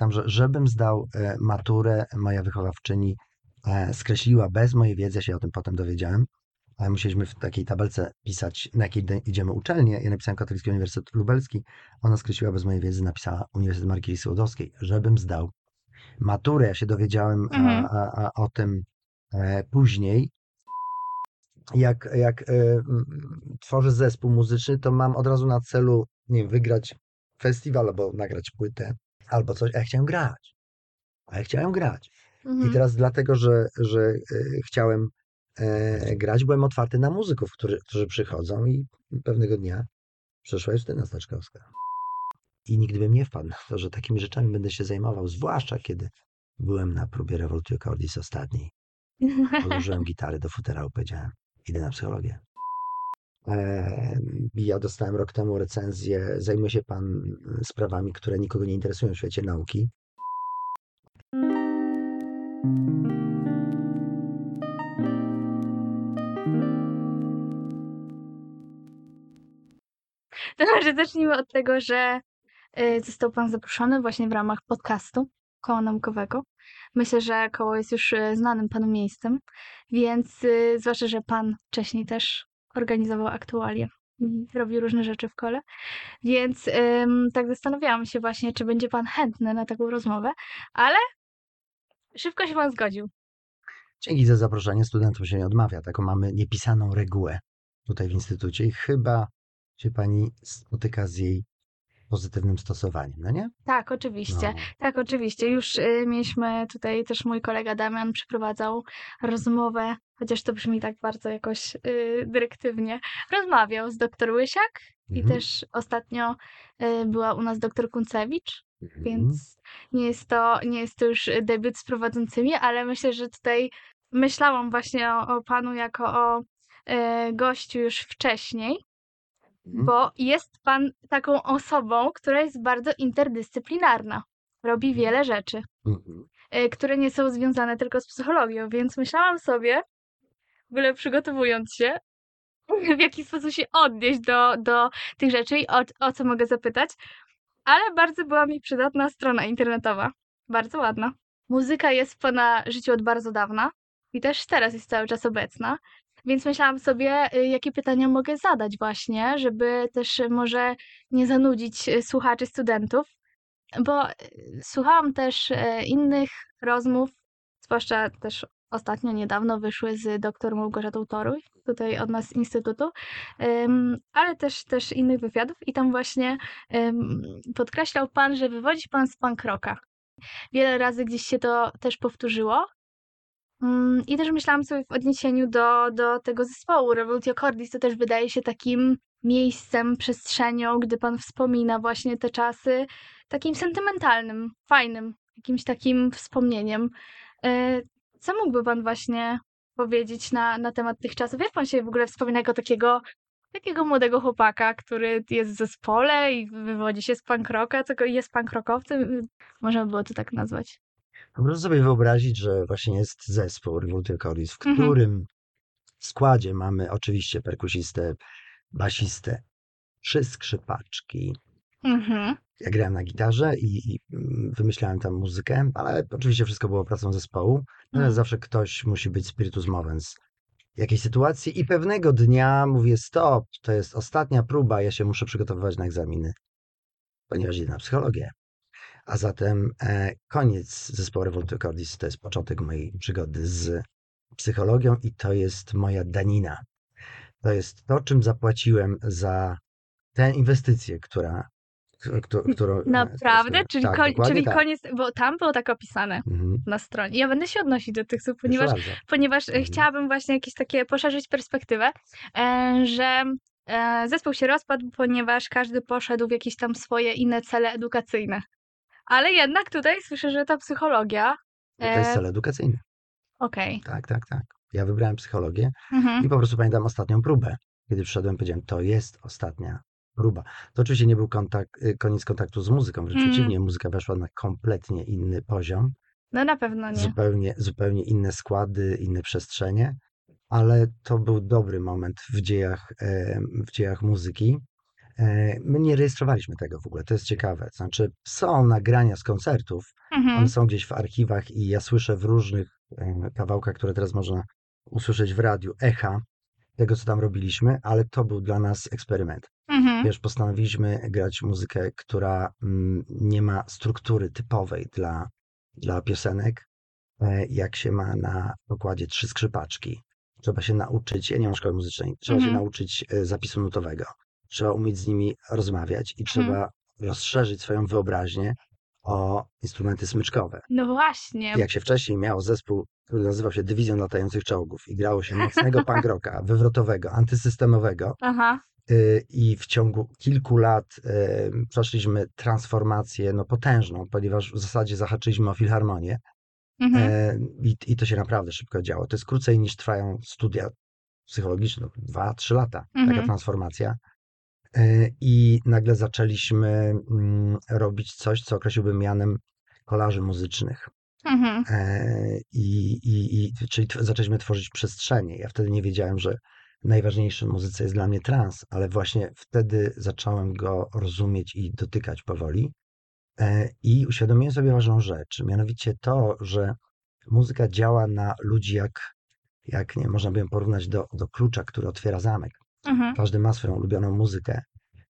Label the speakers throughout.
Speaker 1: pamiętam, że żebym zdał e, maturę, moja wychowawczyni e, skreśliła bez mojej wiedzy, ja się o tym potem dowiedziałem, ale musieliśmy w takiej tabelce pisać, na jakiej idziemy uczelnię. Ja napisałem Katolicki Uniwersytet Lubelski, ona skreśliła bez mojej wiedzy, napisała Uniwersytet Marki Słodowskiej, żebym zdał maturę. Ja się dowiedziałem a,
Speaker 2: Mhm.
Speaker 1: a, a, o tym e, później. Jak, jak e, tworzę zespół muzyczny, to mam od razu na celu, nie wiem, wygrać festiwal albo nagrać płytę, albo coś. A ja chciałem grać. A ja chciałem grać. I
Speaker 2: Mhm.
Speaker 1: teraz dlatego, że, że e, chciałem e, grać, byłem otwarty na muzyków, którzy, którzy przychodzą i pewnego dnia przyszła Justyna Staczkowska. I nigdy bym nie wpadł na to, że takimi rzeczami będę się zajmował, zwłaszcza kiedy byłem na próbie Revoltio Cordis ostatniej. Podłożyłem gitary do futerału, powiedziałem, idę na psychologię. Ja dostałem rok temu recenzję, zajmuje się pan sprawami, które nikogo nie interesują w świecie nauki.
Speaker 2: To może zacznijmy od tego, że y, został Pan zaproszony właśnie w ramach podcastu Koła Naukowego. Myślę, że koło jest już y, znanym Panu miejscem, więc y, zwłaszcza, że Pan wcześniej też organizował aktualie i robił różne rzeczy w kole. Więc ym, tak zastanawiałam się właśnie, czy będzie Pan chętny na taką rozmowę, ale szybko się Pan zgodził.
Speaker 1: Dzięki za zaproszenie. Studentom się nie odmawia. Taką mamy niepisaną regułę tutaj w instytucie i chyba się pani spotyka z jej pozytywnym stosowaniem, no nie?
Speaker 2: Tak, oczywiście.
Speaker 1: No.
Speaker 2: Tak, oczywiście. Już y, mieliśmy tutaj też mój kolega Damian przeprowadzał rozmowę, chociaż to brzmi tak bardzo jakoś y, dyrektywnie. Rozmawiał z doktor Łysiak i
Speaker 1: Mhm.
Speaker 2: też ostatnio y, była u nas doktor Kuncewicz,
Speaker 1: Mhm.
Speaker 2: więc nie jest to, nie jest to już debiut z prowadzącymi, ale myślę, że tutaj myślałam właśnie o, o panu jako o gościu już wcześniej,
Speaker 1: Mhm.
Speaker 2: bo jest pan taką osobą, która jest bardzo interdyscyplinarna. Robi wiele rzeczy,
Speaker 1: Mhm.
Speaker 2: y, które nie są związane tylko z psychologią, więc myślałam sobie, w ogóle przygotowując się, w jaki sposób się odnieść do, do tych rzeczy i o, o co mogę zapytać, ale bardzo była mi przydatna strona internetowa. Bardzo ładna. Muzyka jest w pana życiu od bardzo dawna i też teraz jest cały czas obecna. Więc myślałam sobie, y, jakie pytania mogę zadać właśnie, żeby też y, może nie zanudzić y, słuchaczy, studentów, bo słuchałam też innych rozmów, zwłaszcza też ostatnio niedawno wyszły z dr Małgorzatą Toruj, tutaj od nas z Instytutu, ale też, też innych wywiadów i tam właśnie podkreślał Pan, że wywodzi Pan z punk rocka. Wiele razy gdzieś się to też powtórzyło. Mm, I też myślałam sobie w odniesieniu do, do tego zespołu Revoltio Cordis, to też wydaje się takim miejscem, przestrzenią, gdy Pan wspomina właśnie te czasy, takim sentymentalnym, fajnym, jakimś takim wspomnieniem. E, Co mógłby Pan właśnie powiedzieć na, na temat tych czasów? Jak Pan się w ogóle wspomina jako takiego, takiego młodego chłopaka, który jest w zespole i wywodzi się z punk rocka, tylko jest punk rockowcem? Można by było to tak nazwać.
Speaker 1: Po prostu sobie wyobrazić, że właśnie jest zespół Revoltio Cordis, w
Speaker 2: Mhm.
Speaker 1: którym składzie mamy oczywiście perkusistę, basistę, trzy skrzypaczki.
Speaker 2: Mhm.
Speaker 1: Ja grałem na gitarze i, i mm, wymyślałem tam muzykę, ale oczywiście wszystko było pracą zespołu. Natomiast
Speaker 2: Mm.
Speaker 1: zawsze ktoś musi być spiritus movens jakiejś sytuacji i pewnego dnia mówię stop, to jest ostatnia próba, ja się muszę przygotowywać na egzaminy, ponieważ idę na psychologię. A zatem e, koniec zespołu Revoltio Cordis to jest początek mojej przygody z psychologią i to jest moja danina. To jest to, czym zapłaciłem za tę inwestycję, która, któ- którą... e,
Speaker 2: Naprawdę? Czyli,
Speaker 1: tak,
Speaker 2: koń, czyli
Speaker 1: tak.
Speaker 2: koniec, bo tam było tak opisane
Speaker 1: Mhm.
Speaker 2: na stronie. Ja będę się odnosić do tych słów, ponieważ, ponieważ e,
Speaker 1: Mhm.
Speaker 2: chciałabym właśnie jakieś takie poszerzyć perspektywę, że zespół się rozpadł, ponieważ każdy poszedł w jakieś tam swoje inne cele edukacyjne. Ale jednak tutaj słyszę, że ta psychologia.
Speaker 1: To jest
Speaker 2: E,
Speaker 1: cel edukacyjny.
Speaker 2: Okej.
Speaker 1: Tak, tak, tak. Ja wybrałem psychologię
Speaker 2: Mhm.
Speaker 1: i po prostu pamiętam ostatnią próbę. Kiedy przyszedłem, powiedziałem, to jest ostatnia próba. To oczywiście nie był kontakt, y, koniec kontaktu z muzyką, wręcz
Speaker 2: Mhm.
Speaker 1: przeciwnie, muzyka weszła na kompletnie inny poziom,
Speaker 2: No na pewno nie.
Speaker 1: zupełnie, zupełnie inne składy, inne przestrzenie, ale to był dobry moment w dziejach, w dziejach muzyki. E, My nie rejestrowaliśmy tego w ogóle, to jest ciekawe. Znaczy, są nagrania z koncertów,
Speaker 2: Mhm.
Speaker 1: one są gdzieś w archiwach i ja słyszę w różnych e, kawałkach, które teraz można usłyszeć w radiu, echa tego, co tam robiliśmy, ale to był dla nas eksperyment.
Speaker 2: Mhm.
Speaker 1: Wiesz, postanowiliśmy grać muzykę, która mm, nie ma struktury typowej dla, dla piosenek, e, jak się ma na pokładzie trzy skrzypaczki. Trzeba się nauczyć, ja nie mam szkoły muzycznej, trzeba się
Speaker 2: Mhm.
Speaker 1: nauczyć e, zapisu nutowego. Trzeba umieć z nimi rozmawiać i
Speaker 2: Mhm.
Speaker 1: trzeba rozszerzyć swoją wyobraźnię o instrumenty smyczkowe.
Speaker 2: No właśnie.
Speaker 1: Jak się wcześniej miało zespół, który nazywał się Dywizją Latających Czołgów i grało się mocnego punk rocka, wywrotowego, antysystemowego,
Speaker 2: Aha.
Speaker 1: Y, i w ciągu kilku lat y, przeszliśmy transformację no, potężną, ponieważ w zasadzie zahaczyliśmy o filharmonię
Speaker 2: Mhm.
Speaker 1: e, i, i to się naprawdę szybko działo. To jest krócej niż trwają studia psychologiczne, dwa, trzy lata taka
Speaker 2: Mhm.
Speaker 1: transformacja. E, I nagle zaczęliśmy mm, robić coś, co określiłbym mianem kolaży muzycznych.
Speaker 2: Mhm.
Speaker 1: E, I, i, i, czyli zaczęliśmy tworzyć przestrzenie. Ja wtedy nie wiedziałem, że najważniejszy w muzyce jest dla mnie trans, ale właśnie wtedy zacząłem go rozumieć i dotykać powoli. E, I uświadomiłem sobie ważną rzecz, mianowicie to, że muzyka działa na ludzi jak, jak nie można by ją porównać do, do klucza, który otwiera zamek.
Speaker 2: Mhm.
Speaker 1: Każdy ma swoją ulubioną muzykę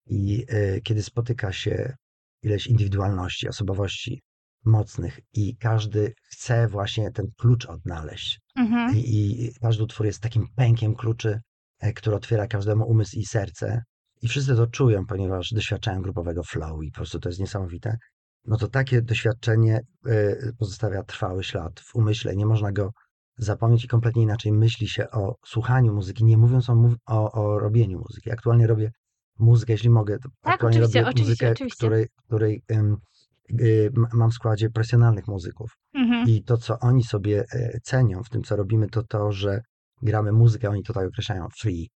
Speaker 1: i e, kiedy spotyka się ileś indywidualności, osobowości mocnych i każdy chce właśnie ten klucz odnaleźć.
Speaker 2: Mhm.
Speaker 1: I, I każdy utwór jest takim pękiem kluczy, e, który otwiera każdemu umysł i serce. I wszyscy to czują, ponieważ doświadczają grupowego flow i po prostu to jest niesamowite. No to takie doświadczenie e, pozostawia trwały ślad w umyśle. Nie można go zapomnieć i kompletnie inaczej myśli się o słuchaniu muzyki, nie mówiąc o, o, o robieniu muzyki. Aktualnie robię muzykę, jeśli mogę, to
Speaker 2: Tak,
Speaker 1: aktualnie
Speaker 2: oczywiście,
Speaker 1: robię
Speaker 2: oczywiście,
Speaker 1: muzykę,
Speaker 2: oczywiście.
Speaker 1: której, której y, mam w składzie profesjonalnych muzyków.
Speaker 2: Mhm.
Speaker 1: I to, co oni sobie e, cenią w tym, co robimy, to to, że gramy muzykę, oni to tak określają free.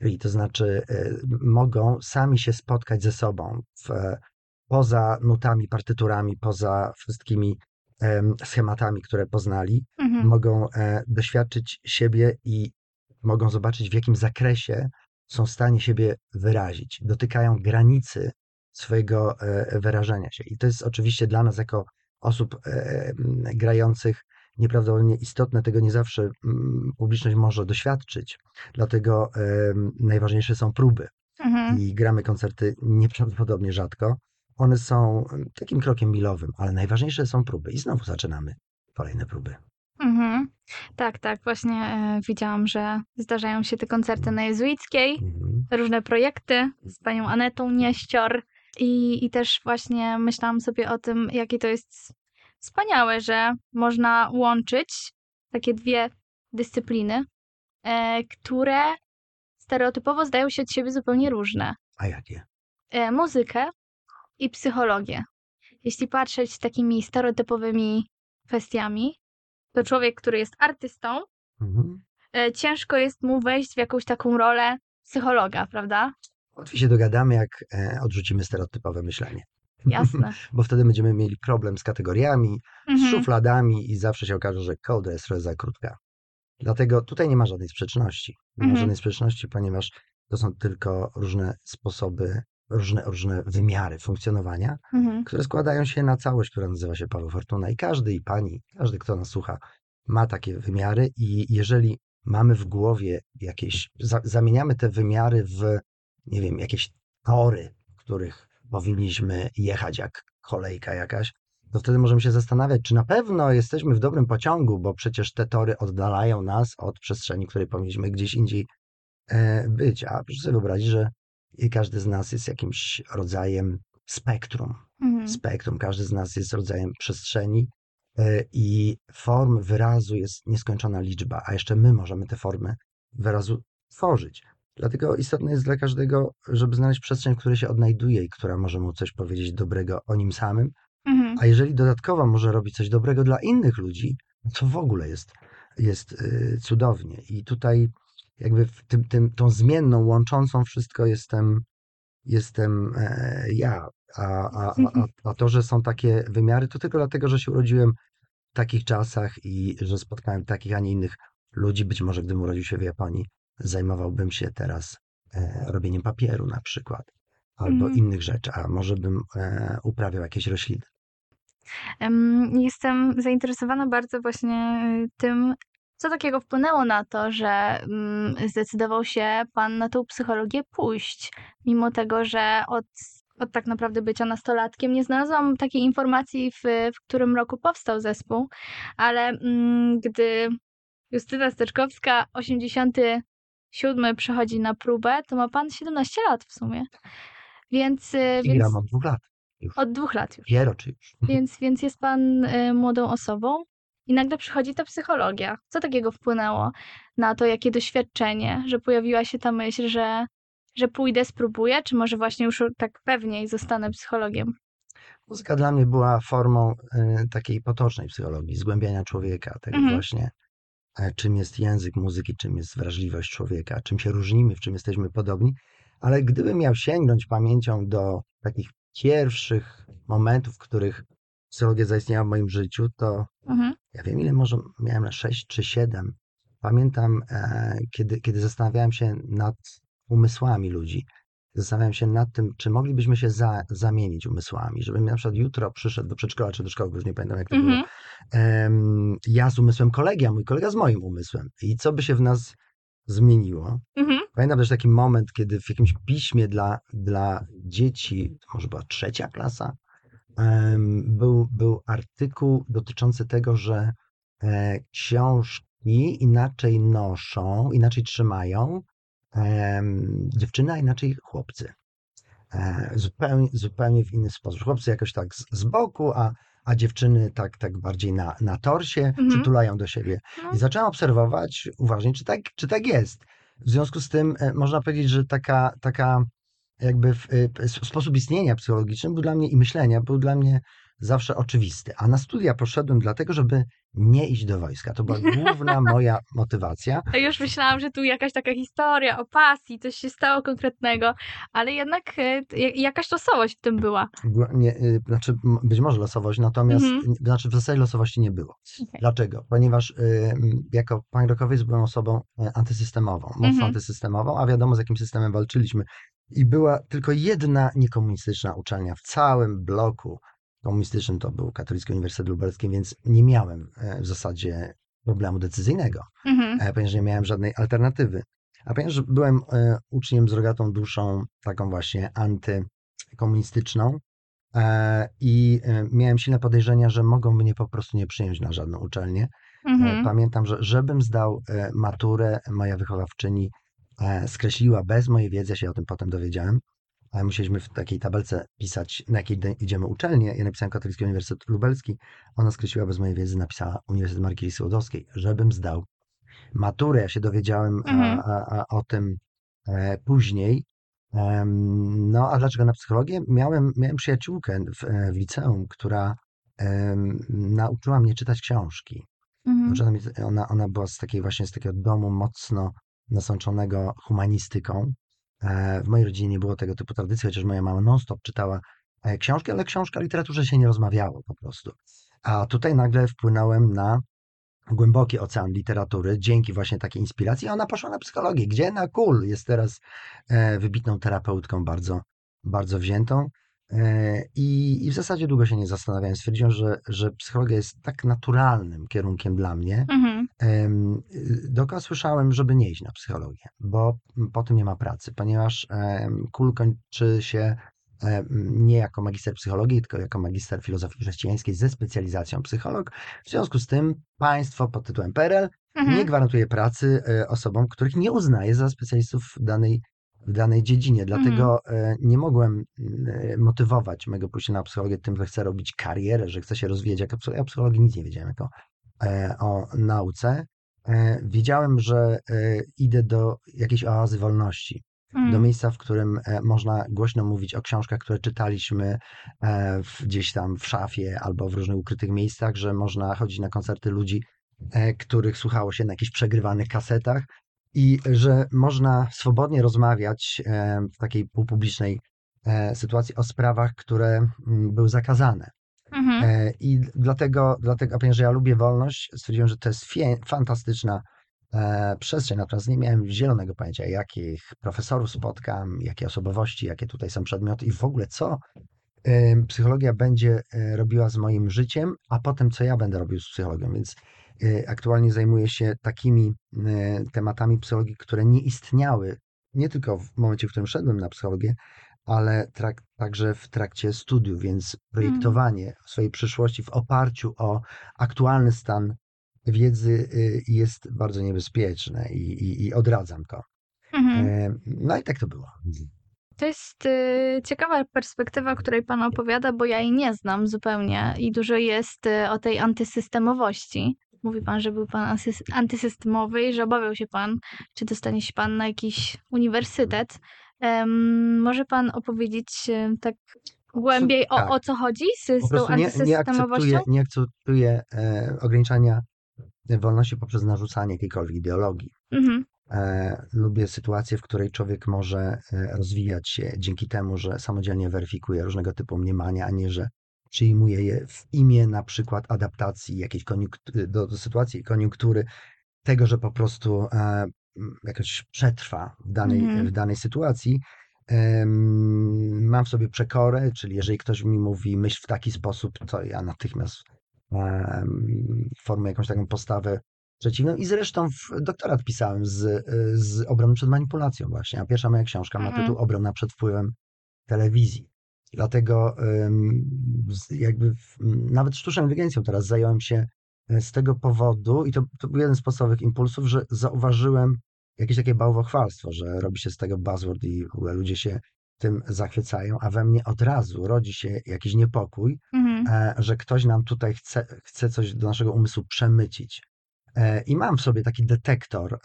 Speaker 1: Free, to znaczy m- mogą sami się spotkać ze sobą w, e, poza nutami, partyturami, poza wszystkimi schematami, które poznali.
Speaker 2: Mhm.
Speaker 1: Mogą e, doświadczyć siebie i mogą zobaczyć, w jakim zakresie są w stanie siebie wyrazić. Dotykają granicy swojego e, wyrażenia się. I to jest oczywiście dla nas, jako osób e, grających, nieprawdopodobnie istotne. Tego nie zawsze publiczność może doświadczyć. Dlatego najważniejsze są próby.
Speaker 2: Mhm.
Speaker 1: I gramy koncerty nieprawdopodobnie rzadko. One są takim krokiem milowym, ale najważniejsze są próby. I znowu zaczynamy kolejne próby.
Speaker 2: Mhm. Tak, tak. Właśnie e, widziałam, że zdarzają się te koncerty na Jezuickiej,
Speaker 1: Mhm.
Speaker 2: różne projekty z panią Anetą Nieścior i, i też właśnie myślałam sobie o tym, jakie to jest wspaniałe, że można łączyć takie dwie dyscypliny, e, które stereotypowo zdają się od siebie zupełnie różne.
Speaker 1: A jakie?
Speaker 2: E, muzykę i psychologię. Jeśli patrzeć takimi stereotypowymi kwestiami, to człowiek, który jest artystą,
Speaker 1: Mhm.
Speaker 2: e, ciężko jest mu wejść w jakąś taką rolę psychologa, prawda?
Speaker 1: Łatwiej się dogadamy, jak e, odrzucimy stereotypowe myślenie.
Speaker 2: Jasne.
Speaker 1: Bo wtedy będziemy mieli problem z kategoriami, z
Speaker 2: Mhm.
Speaker 1: szufladami i zawsze się okaże, że kołdra jest trochę za krótka. Dlatego tutaj nie ma żadnej sprzeczności. Nie ma
Speaker 2: Mhm.
Speaker 1: żadnej sprzeczności, ponieważ to są tylko różne sposoby, różne, różne wymiary funkcjonowania,
Speaker 2: Mhm.
Speaker 1: które składają się na całość, która nazywa się Paweł Fortuna. I każdy, i pani, każdy, kto nas słucha, ma takie wymiary i jeżeli mamy w głowie jakieś, za, zamieniamy te wymiary w, nie wiem, jakieś tory, których powinniśmy jechać jak kolejka jakaś, to wtedy możemy się zastanawiać, czy na pewno jesteśmy w dobrym pociągu, bo przecież te tory oddalają nas od przestrzeni, w której powinniśmy gdzieś indziej e, być. A proszę sobie wyobrazić, że każdy z nas jest jakimś rodzajem spektrum.
Speaker 2: Mhm.
Speaker 1: Spektrum, każdy z nas jest rodzajem przestrzeni e, i form wyrazu jest nieskończona liczba, a jeszcze my możemy te formy wyrazu tworzyć. Dlatego istotne jest dla każdego, żeby znaleźć przestrzeń, w której się odnajduje i która może mu coś powiedzieć dobrego o nim samym,
Speaker 2: Mhm.
Speaker 1: a jeżeli dodatkowo może robić coś dobrego dla innych ludzi, to w ogóle jest, jest y, cudownie. I tutaj jakby tym, tym, tą zmienną, łączącą wszystko jestem, jestem e, ja. A, a, a, a to, że są takie wymiary, to tylko dlatego, że się urodziłem w takich czasach i że spotkałem takich, a nie innych ludzi. Być może gdybym urodził się w Japonii, zajmowałbym się teraz e, robieniem papieru na przykład. albo
Speaker 2: Mhm.
Speaker 1: innych rzeczy, a może bym e, uprawiał jakieś rośliny.
Speaker 2: Em, Jestem zainteresowana bardzo właśnie y, tym, co takiego wpłynęło na to, że mm, zdecydował się Pan na tą psychologię pójść, mimo tego, że od, od tak naprawdę bycia nastolatkiem nie znalazłam takiej informacji, w, w którym roku powstał zespół, ale mm, gdy Justyna Steczkowska 87 przychodzi na próbę, to ma Pan 17 lat w sumie. Więc, y,
Speaker 1: I
Speaker 2: więc
Speaker 1: gram od dwóch lat. Już.
Speaker 2: od dwóch lat już.
Speaker 1: Piero czy już.
Speaker 2: Więc, więc jest pan y, młodą osobą i nagle przychodzi ta psychologia. Co takiego wpłynęło na to, jakie doświadczenie, że pojawiła się ta myśl, że, że pójdę, spróbuję, czy może właśnie już tak pewniej zostanę psychologiem?
Speaker 1: Muzyka dla mnie była formą e, takiej potocznej psychologii, zgłębiania człowieka, tego
Speaker 2: Mhm.
Speaker 1: właśnie, e, czym jest język muzyki, czym jest wrażliwość człowieka, czym się różnimy, w czym jesteśmy podobni. Ale gdybym miał sięgnąć pamięcią do takich pierwszych momentów, w których psychologia zaistniała w moim życiu, to
Speaker 2: Mhm.
Speaker 1: ja wiem ile może miałem na 6 czy 7. Pamiętam, e, kiedy, kiedy zastanawiałem się nad umysłami ludzi. Zastanawiałem się nad tym, czy moglibyśmy się za, zamienić umysłami, żebym na przykład jutro przyszedł do przedszkola czy do szkoły, już nie pamiętam jak to było.
Speaker 2: Mhm.
Speaker 1: Em, ja z umysłem kolegi, a mój kolega z moim umysłem. I co by się w nas zmieniło?
Speaker 2: Mhm.
Speaker 1: Pamiętam też taki moment, kiedy w jakimś piśmie dla, dla dzieci, to może była trzecia klasa, był, był artykuł dotyczący tego, że e, książki inaczej noszą, inaczej trzymają dziewczyny, a inaczej chłopcy. E, zupełnie, zupełnie w inny sposób. Chłopcy jakoś tak z, z boku, a, a dziewczyny tak, tak bardziej na, na torsie,
Speaker 2: Mhm.
Speaker 1: przytulają do siebie.
Speaker 2: No.
Speaker 1: I zacząłem obserwować uważnie, czy tak, czy tak jest. W związku z tym e, można powiedzieć, że taka, taka jakby w, y, sposób istnienia psychologiczny był dla mnie i myślenia był dla mnie zawsze oczywisty. A na studia poszedłem dlatego, żeby nie iść do wojska. To była główna moja motywacja.
Speaker 2: Już myślałam, że tu jakaś taka historia o pasji, coś się stało konkretnego, ale jednak y, ja- jakaś losowość w tym była.
Speaker 1: Nie, y, znaczy, być może losowość, natomiast
Speaker 2: Mhm.
Speaker 1: znaczy w zasadzie losowości nie było.
Speaker 2: Okej.
Speaker 1: Dlaczego? Ponieważ y, jako punk rockowiec byłem osobą antysystemową, mocno
Speaker 2: Mhm.
Speaker 1: antysystemową, a wiadomo z jakim systemem walczyliśmy. I była tylko jedna niekomunistyczna uczelnia w całym bloku komunistycznym, to był Katolicki Uniwersytet Lubelski, więc nie miałem e, w zasadzie problemu decyzyjnego,
Speaker 2: Mhm.
Speaker 1: e, ponieważ nie miałem żadnej alternatywy. A ponieważ byłem e, uczniem z rogatą duszą, taką właśnie antykomunistyczną, i miałem silne podejrzenia, że mogą mnie po prostu nie przyjąć na żadną uczelnię.
Speaker 2: Mhm.
Speaker 1: Pamiętam, że żebym zdał maturę, moja wychowawczyni skreśliła bez mojej wiedzy, ja się o tym potem dowiedziałem. E, Musieliśmy w takiej tabelce pisać, na jakiej idziemy uczelnię. Ja napisałem Katolicki Uniwersytet Lubelski. Ona skreśliła bez mojej wiedzy, napisała Uniwersytet Marki Skłodowskiej, żebym zdał maturę. Ja się dowiedziałem
Speaker 2: Mhm.
Speaker 1: a, a, o tym e, później. Em, No, a dlaczego na psychologię? Miałem, miałem przyjaciółkę w, e, w liceum, która em, nauczyła mnie czytać książki.
Speaker 2: Mhm.
Speaker 1: Ona, ona była z takiej właśnie z takiego domu mocno nasączonego humanistyką. E, W mojej rodzinie nie było tego typu tradycji, chociaż moja mama non-stop czytała e, książki, ale książka o literaturze się nie rozmawiało po prostu. A tutaj nagle wpłynąłem na głęboki ocean literatury dzięki właśnie takiej inspiracji. Ona poszła na psychologię, gdzie na kul jest teraz e, wybitną terapeutką, bardzo, bardzo wziętą. E, I, I w zasadzie długo się nie zastanawiałem. Stwierdziłem, że, że psychologia jest tak naturalnym kierunkiem dla mnie.
Speaker 2: Mhm.
Speaker 1: Y, Dookoła słyszałem, żeby nie iść na psychologię, bo po tym nie ma pracy, ponieważ KUL kończy się nie jako magister psychologii, tylko jako magister filozofii chrześcijańskiej ze specjalizacją psycholog. W związku z tym państwo pod tytułem PRL nie
Speaker 2: Mhm.
Speaker 1: gwarantuje pracy e, osobom, których nie uznaje za specjalistów danej, w danej dziedzinie. Dlatego e, nie mogłem e, motywować mojego pójścia na psychologię tym, że chcę robić karierę, że chcę się rozwijać jako. Ja o psychologii nic nie wiedziałem jako e, o nauce. Wiedziałem, że idę do jakiejś oazy wolności, do
Speaker 2: Mhm.
Speaker 1: miejsca, w którym można głośno mówić o książkach, które czytaliśmy w, gdzieś tam w szafie albo w różnych ukrytych miejscach, że można chodzić na koncerty ludzi, których słuchało się na jakichś przegrywanych kasetach i że można swobodnie rozmawiać e, w takiej półpublicznej e, sytuacji o sprawach, które mm, były zakazane.
Speaker 2: Mhm.
Speaker 1: E, I dlatego, dlatego, a ponieważ ja lubię wolność, stwierdziłem, że to jest fantastyczna przestrzeń, natomiast nie miałem zielonego pojęcia, jakich profesorów spotkam, jakie osobowości, jakie tutaj są przedmioty i w ogóle co psychologia będzie robiła z moim życiem, a potem co ja będę robił z psychologią, więc aktualnie zajmuję się takimi e, tematami psychologii, które nie istniały, nie tylko w momencie, w którym szedłem na psychologię, ale trak, także w trakcie studiów, więc projektowanie swojej przyszłości w oparciu o aktualny stan wiedzy y, jest bardzo niebezpieczne i, i, i odradzam to.
Speaker 2: Mhm.
Speaker 1: E, No i tak to było.
Speaker 2: To jest y, ciekawa perspektywa, o której Pan opowiada, bo ja jej nie znam zupełnie i dużo jest y, o tej antysystemowości. Mówi Pan, że był Pan antysystemowy i że obawiał się Pan, czy dostanie się Pan na jakiś uniwersytet. Em, może Pan opowiedzieć tak głębiej o,
Speaker 1: tak.
Speaker 2: o co chodzi z, z tą
Speaker 1: prostu nie, nie
Speaker 2: antysystemowością?
Speaker 1: akceptuję, nie akceptuję e, ograniczania wolności poprzez narzucanie jakiejkolwiek ideologii.
Speaker 2: Mhm.
Speaker 1: E, lubię sytuację, w której człowiek może e, rozwijać się dzięki temu, że samodzielnie weryfikuje różnego typu mniemania, a nie, że przyjmuje je w imię na przykład adaptacji jakiejś koniunktury, do, do sytuacji i koniunktury, tego, że po prostu e, jakoś przetrwa w danej,
Speaker 2: Mhm.
Speaker 1: w danej sytuacji. Em, Mam w sobie przekorę, czyli jeżeli ktoś mi mówi myśl w taki sposób, to ja natychmiast em, formuję jakąś taką postawę przeciwną. I zresztą w doktorat pisałem z, z obroną przed manipulacją właśnie, a pierwsza moja książka ma
Speaker 2: Mhm.
Speaker 1: tytuł Obrona przed wpływem telewizji. Dlatego jakby nawet sztuczną inteligencją teraz zająłem się e, z tego powodu i to, to był jeden z podstawowych impulsów, że zauważyłem jakieś takie bałwochwalstwo, że robi się z tego buzzword i ludzie się tym zachwycają, a we mnie od razu rodzi się jakiś niepokój,
Speaker 2: Mhm.
Speaker 1: e, że ktoś nam tutaj chce, chce coś do naszego umysłu przemycić. E, I mam w sobie taki detektor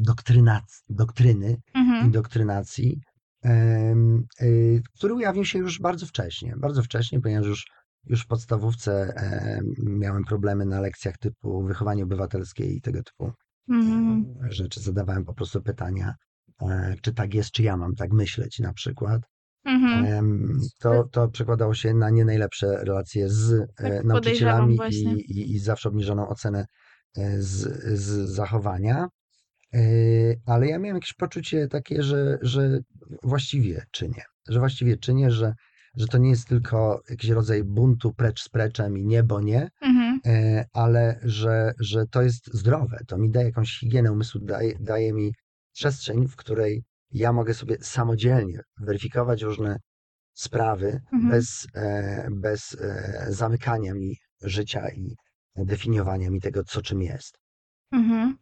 Speaker 1: doktrynac- doktryny
Speaker 2: Mhm.
Speaker 1: y, który ujawnił się już bardzo wcześnie. Bardzo wcześnie, ponieważ już, już w podstawówce em, miałem problemy na lekcjach typu wychowanie obywatelskie i tego typu
Speaker 2: Mhm.
Speaker 1: rzeczy. Zadawałem po prostu pytania, e, czy tak jest, czy ja mam tak myśleć na przykład.
Speaker 2: Mhm.
Speaker 1: To, to przekładało się na nie najlepsze relacje z e,
Speaker 2: Tak
Speaker 1: nauczycielami i, i, i zawsze obniżoną ocenę e, z, z zachowania. E, Ale ja miałem jakieś poczucie takie, że, że właściwie czynię, że właściwie czynię, że, że to nie jest tylko jakiś rodzaj buntu precz z preczem i nie, bo nie,
Speaker 2: Mhm.
Speaker 1: e, ale że, że to jest zdrowe. To mi daje jakąś higienę umysłu, daje, daje mi przestrzeń, w której ja mogę sobie samodzielnie weryfikować różne sprawy
Speaker 2: Mhm.
Speaker 1: bez, e, bez zamykania mi życia i definiowania mi tego, co czym jest.
Speaker 2: Mhm.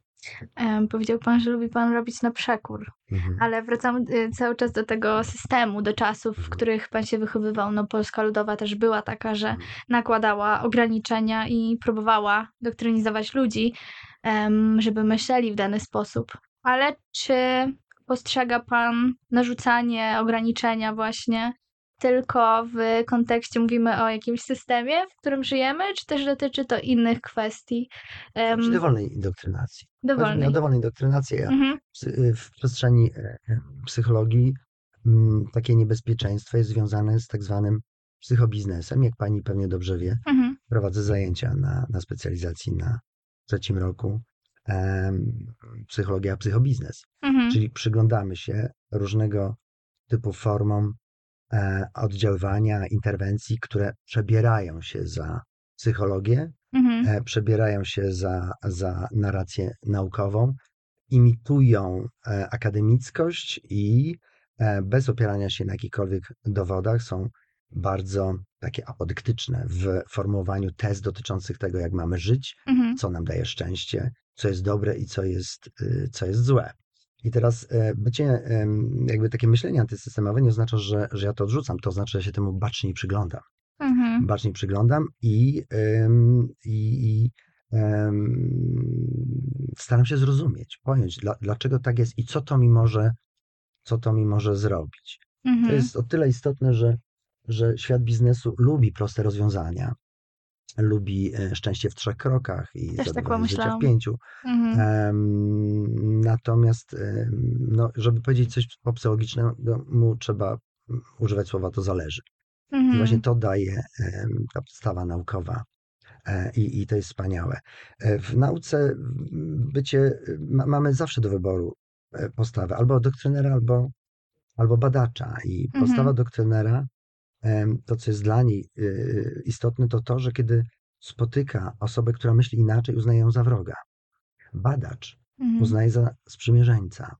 Speaker 2: Powiedział pan, że lubi pan robić na przekór,
Speaker 1: Mhm.
Speaker 2: ale wracamy y, cały czas do tego systemu, do czasów, w
Speaker 1: Mhm.
Speaker 2: których pan się wychowywał. No, Polska Ludowa też była taka, że
Speaker 1: Mhm.
Speaker 2: nakładała ograniczenia i próbowała doktrynizować ludzi, żeby myśleli w dany sposób. Ale czy postrzega pan narzucanie ograniczenia właśnie tylko w kontekście, mówimy o jakimś systemie, w którym żyjemy, czy też dotyczy to innych kwestii? Em,
Speaker 1: Czy dowolnej indoktrynacji.
Speaker 2: Dowolnej.
Speaker 1: o dowolnej indoktrynacji.
Speaker 2: Mhm.
Speaker 1: w przestrzeni e, psychologii mm, takie niebezpieczeństwo jest związane z tak zwanym psychobiznesem. Jak pani pewnie dobrze wie,
Speaker 2: Mhm.
Speaker 1: prowadzę zajęcia na, na specjalizacji na trzecim roku. Psychologia, psychobiznes.
Speaker 2: Mhm.
Speaker 1: Czyli przyglądamy się różnego typu formom oddziaływania, interwencji, które przebierają się za psychologię,
Speaker 2: Mhm.
Speaker 1: e, przebierają się za, za narrację naukową, imitują e, akademickość i e, bez opierania się na jakichkolwiek dowodach są bardzo takie apodyktyczne w formułowaniu tez dotyczących tego, jak mamy żyć,
Speaker 2: Mhm.
Speaker 1: co nam daje szczęście, co jest dobre i co jest, y, co jest złe. I teraz e, bycie, jakby takie myślenie antysystemowe nie oznacza, że, że ja to odrzucam, to znaczy, że się temu baczniej przyglądam.
Speaker 2: Mhm.
Speaker 1: Baczniej przyglądam i, i, i em, staram się zrozumieć, pojąć, dla, dlaczego tak jest i co to mi może, co to mi może zrobić. To
Speaker 2: Mhm.
Speaker 1: jest o tyle istotne, że, że świat biznesu lubi proste rozwiązania, lubi e, szczęście w trzech krokach i
Speaker 2: Też tak
Speaker 1: życia w pięciu.
Speaker 2: Mhm.
Speaker 1: Natomiast, no, żeby powiedzieć coś po psychologicznemu, trzeba używać słowa to zależy. I właśnie
Speaker 2: Mhm.
Speaker 1: to daje ta podstawa naukowa E, I, I to jest wspaniałe. E, W nauce bycie, ma, mamy zawsze do wyboru postawę albo doktrynera, albo, albo badacza. I
Speaker 2: Mhm.
Speaker 1: postawa doktrynera, to co jest dla niej y, istotne, to to, że kiedy spotyka osobę, która myśli inaczej, uznaje ją za wroga. Badacz
Speaker 2: Mhm.
Speaker 1: uznaje za sprzymierzeńca,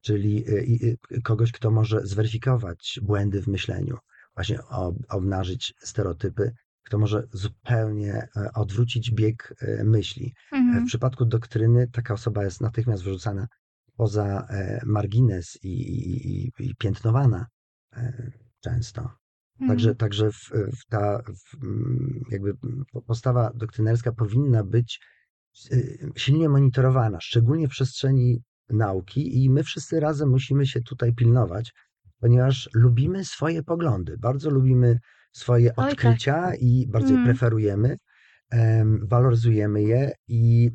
Speaker 1: czyli y, y, y, kogoś, kto może zweryfikować błędy w myśleniu, właśnie ob, obnażyć stereotypy, kto może zupełnie e, odwrócić bieg e, myśli. E, W
Speaker 2: Mhm.
Speaker 1: przypadku doktryny taka osoba jest natychmiast wyrzucana poza margines i, i, i, piętnowana często. Także,
Speaker 2: Mhm.
Speaker 1: także w, w ta w, mm, jakby po- postawa doktrynerska powinna być y, silnie monitorowana, szczególnie w przestrzeni nauki, i my wszyscy razem musimy się tutaj pilnować, ponieważ lubimy swoje poglądy, bardzo lubimy swoje
Speaker 2: tak.
Speaker 1: odkrycia i bardzo je
Speaker 2: Mm.
Speaker 1: preferujemy, em, waloryzujemy je i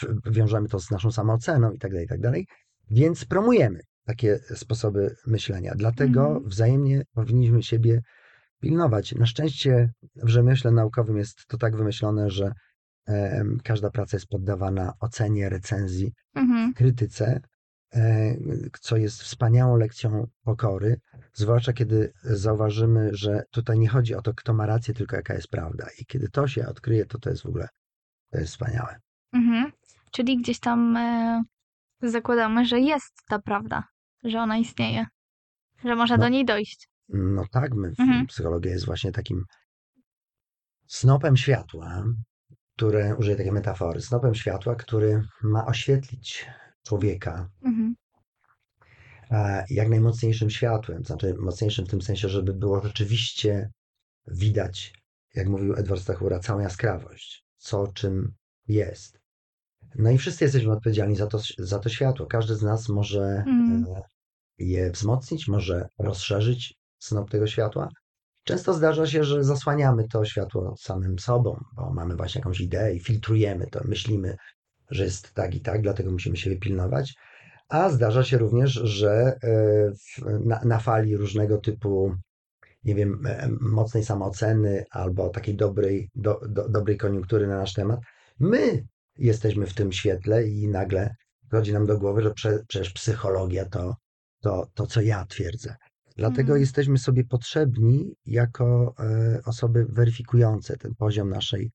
Speaker 1: w- wiążemy to z naszą samooceną i tak dalej, i tak dalej. Więc promujemy takie sposoby myślenia. Dlatego
Speaker 2: Mhm.
Speaker 1: wzajemnie powinniśmy siebie pilnować. Na szczęście w rzemiośle naukowym jest to tak wymyślone, że em, każda praca jest poddawana ocenie, recenzji,
Speaker 2: Mhm.
Speaker 1: krytyce, e, co jest wspaniałą lekcją pokory, zwłaszcza kiedy zauważymy, że tutaj nie chodzi o to, kto ma rację, tylko jaka jest prawda. I kiedy to się odkryje, to to jest w ogóle to jest wspaniałe.
Speaker 2: Mhm. Czyli gdzieś tam e, zakładamy, że jest ta prawda, że ona istnieje, że można
Speaker 1: No.
Speaker 2: do niej dojść.
Speaker 1: No tak, my,
Speaker 2: Mhm.
Speaker 1: psychologia jest właśnie takim snopem światła, które, użyję takiej metafory, snopem światła, który ma oświetlić człowieka
Speaker 2: Mhm.
Speaker 1: e, jak najmocniejszym światłem, znaczy mocniejszym w tym sensie, żeby było rzeczywiście widać, jak mówił Edward Stachura, całą jaskrawość, co czym jest. No i wszyscy jesteśmy odpowiedzialni za to, za to światło. Każdy z nas może e, je wzmocnić, może rozszerzyć snop tego światła. Często zdarza się, że zasłaniamy to światło samym sobą, bo mamy właśnie jakąś ideę i filtrujemy to, myślimy, że jest tak i tak, dlatego musimy się wypilnować. A zdarza się również, że e, na fali różnego typu, nie wiem, e, mocnej samooceny albo takiej dobrej, do, do, dobrej koniunktury na nasz temat, my jesteśmy w tym świetle i nagle chodzi nam do głowy, że prze, przecież psychologia to, to, to, co ja twierdzę. Dlatego
Speaker 2: Mhm.
Speaker 1: jesteśmy sobie potrzebni jako e, osoby weryfikujące ten poziom naszej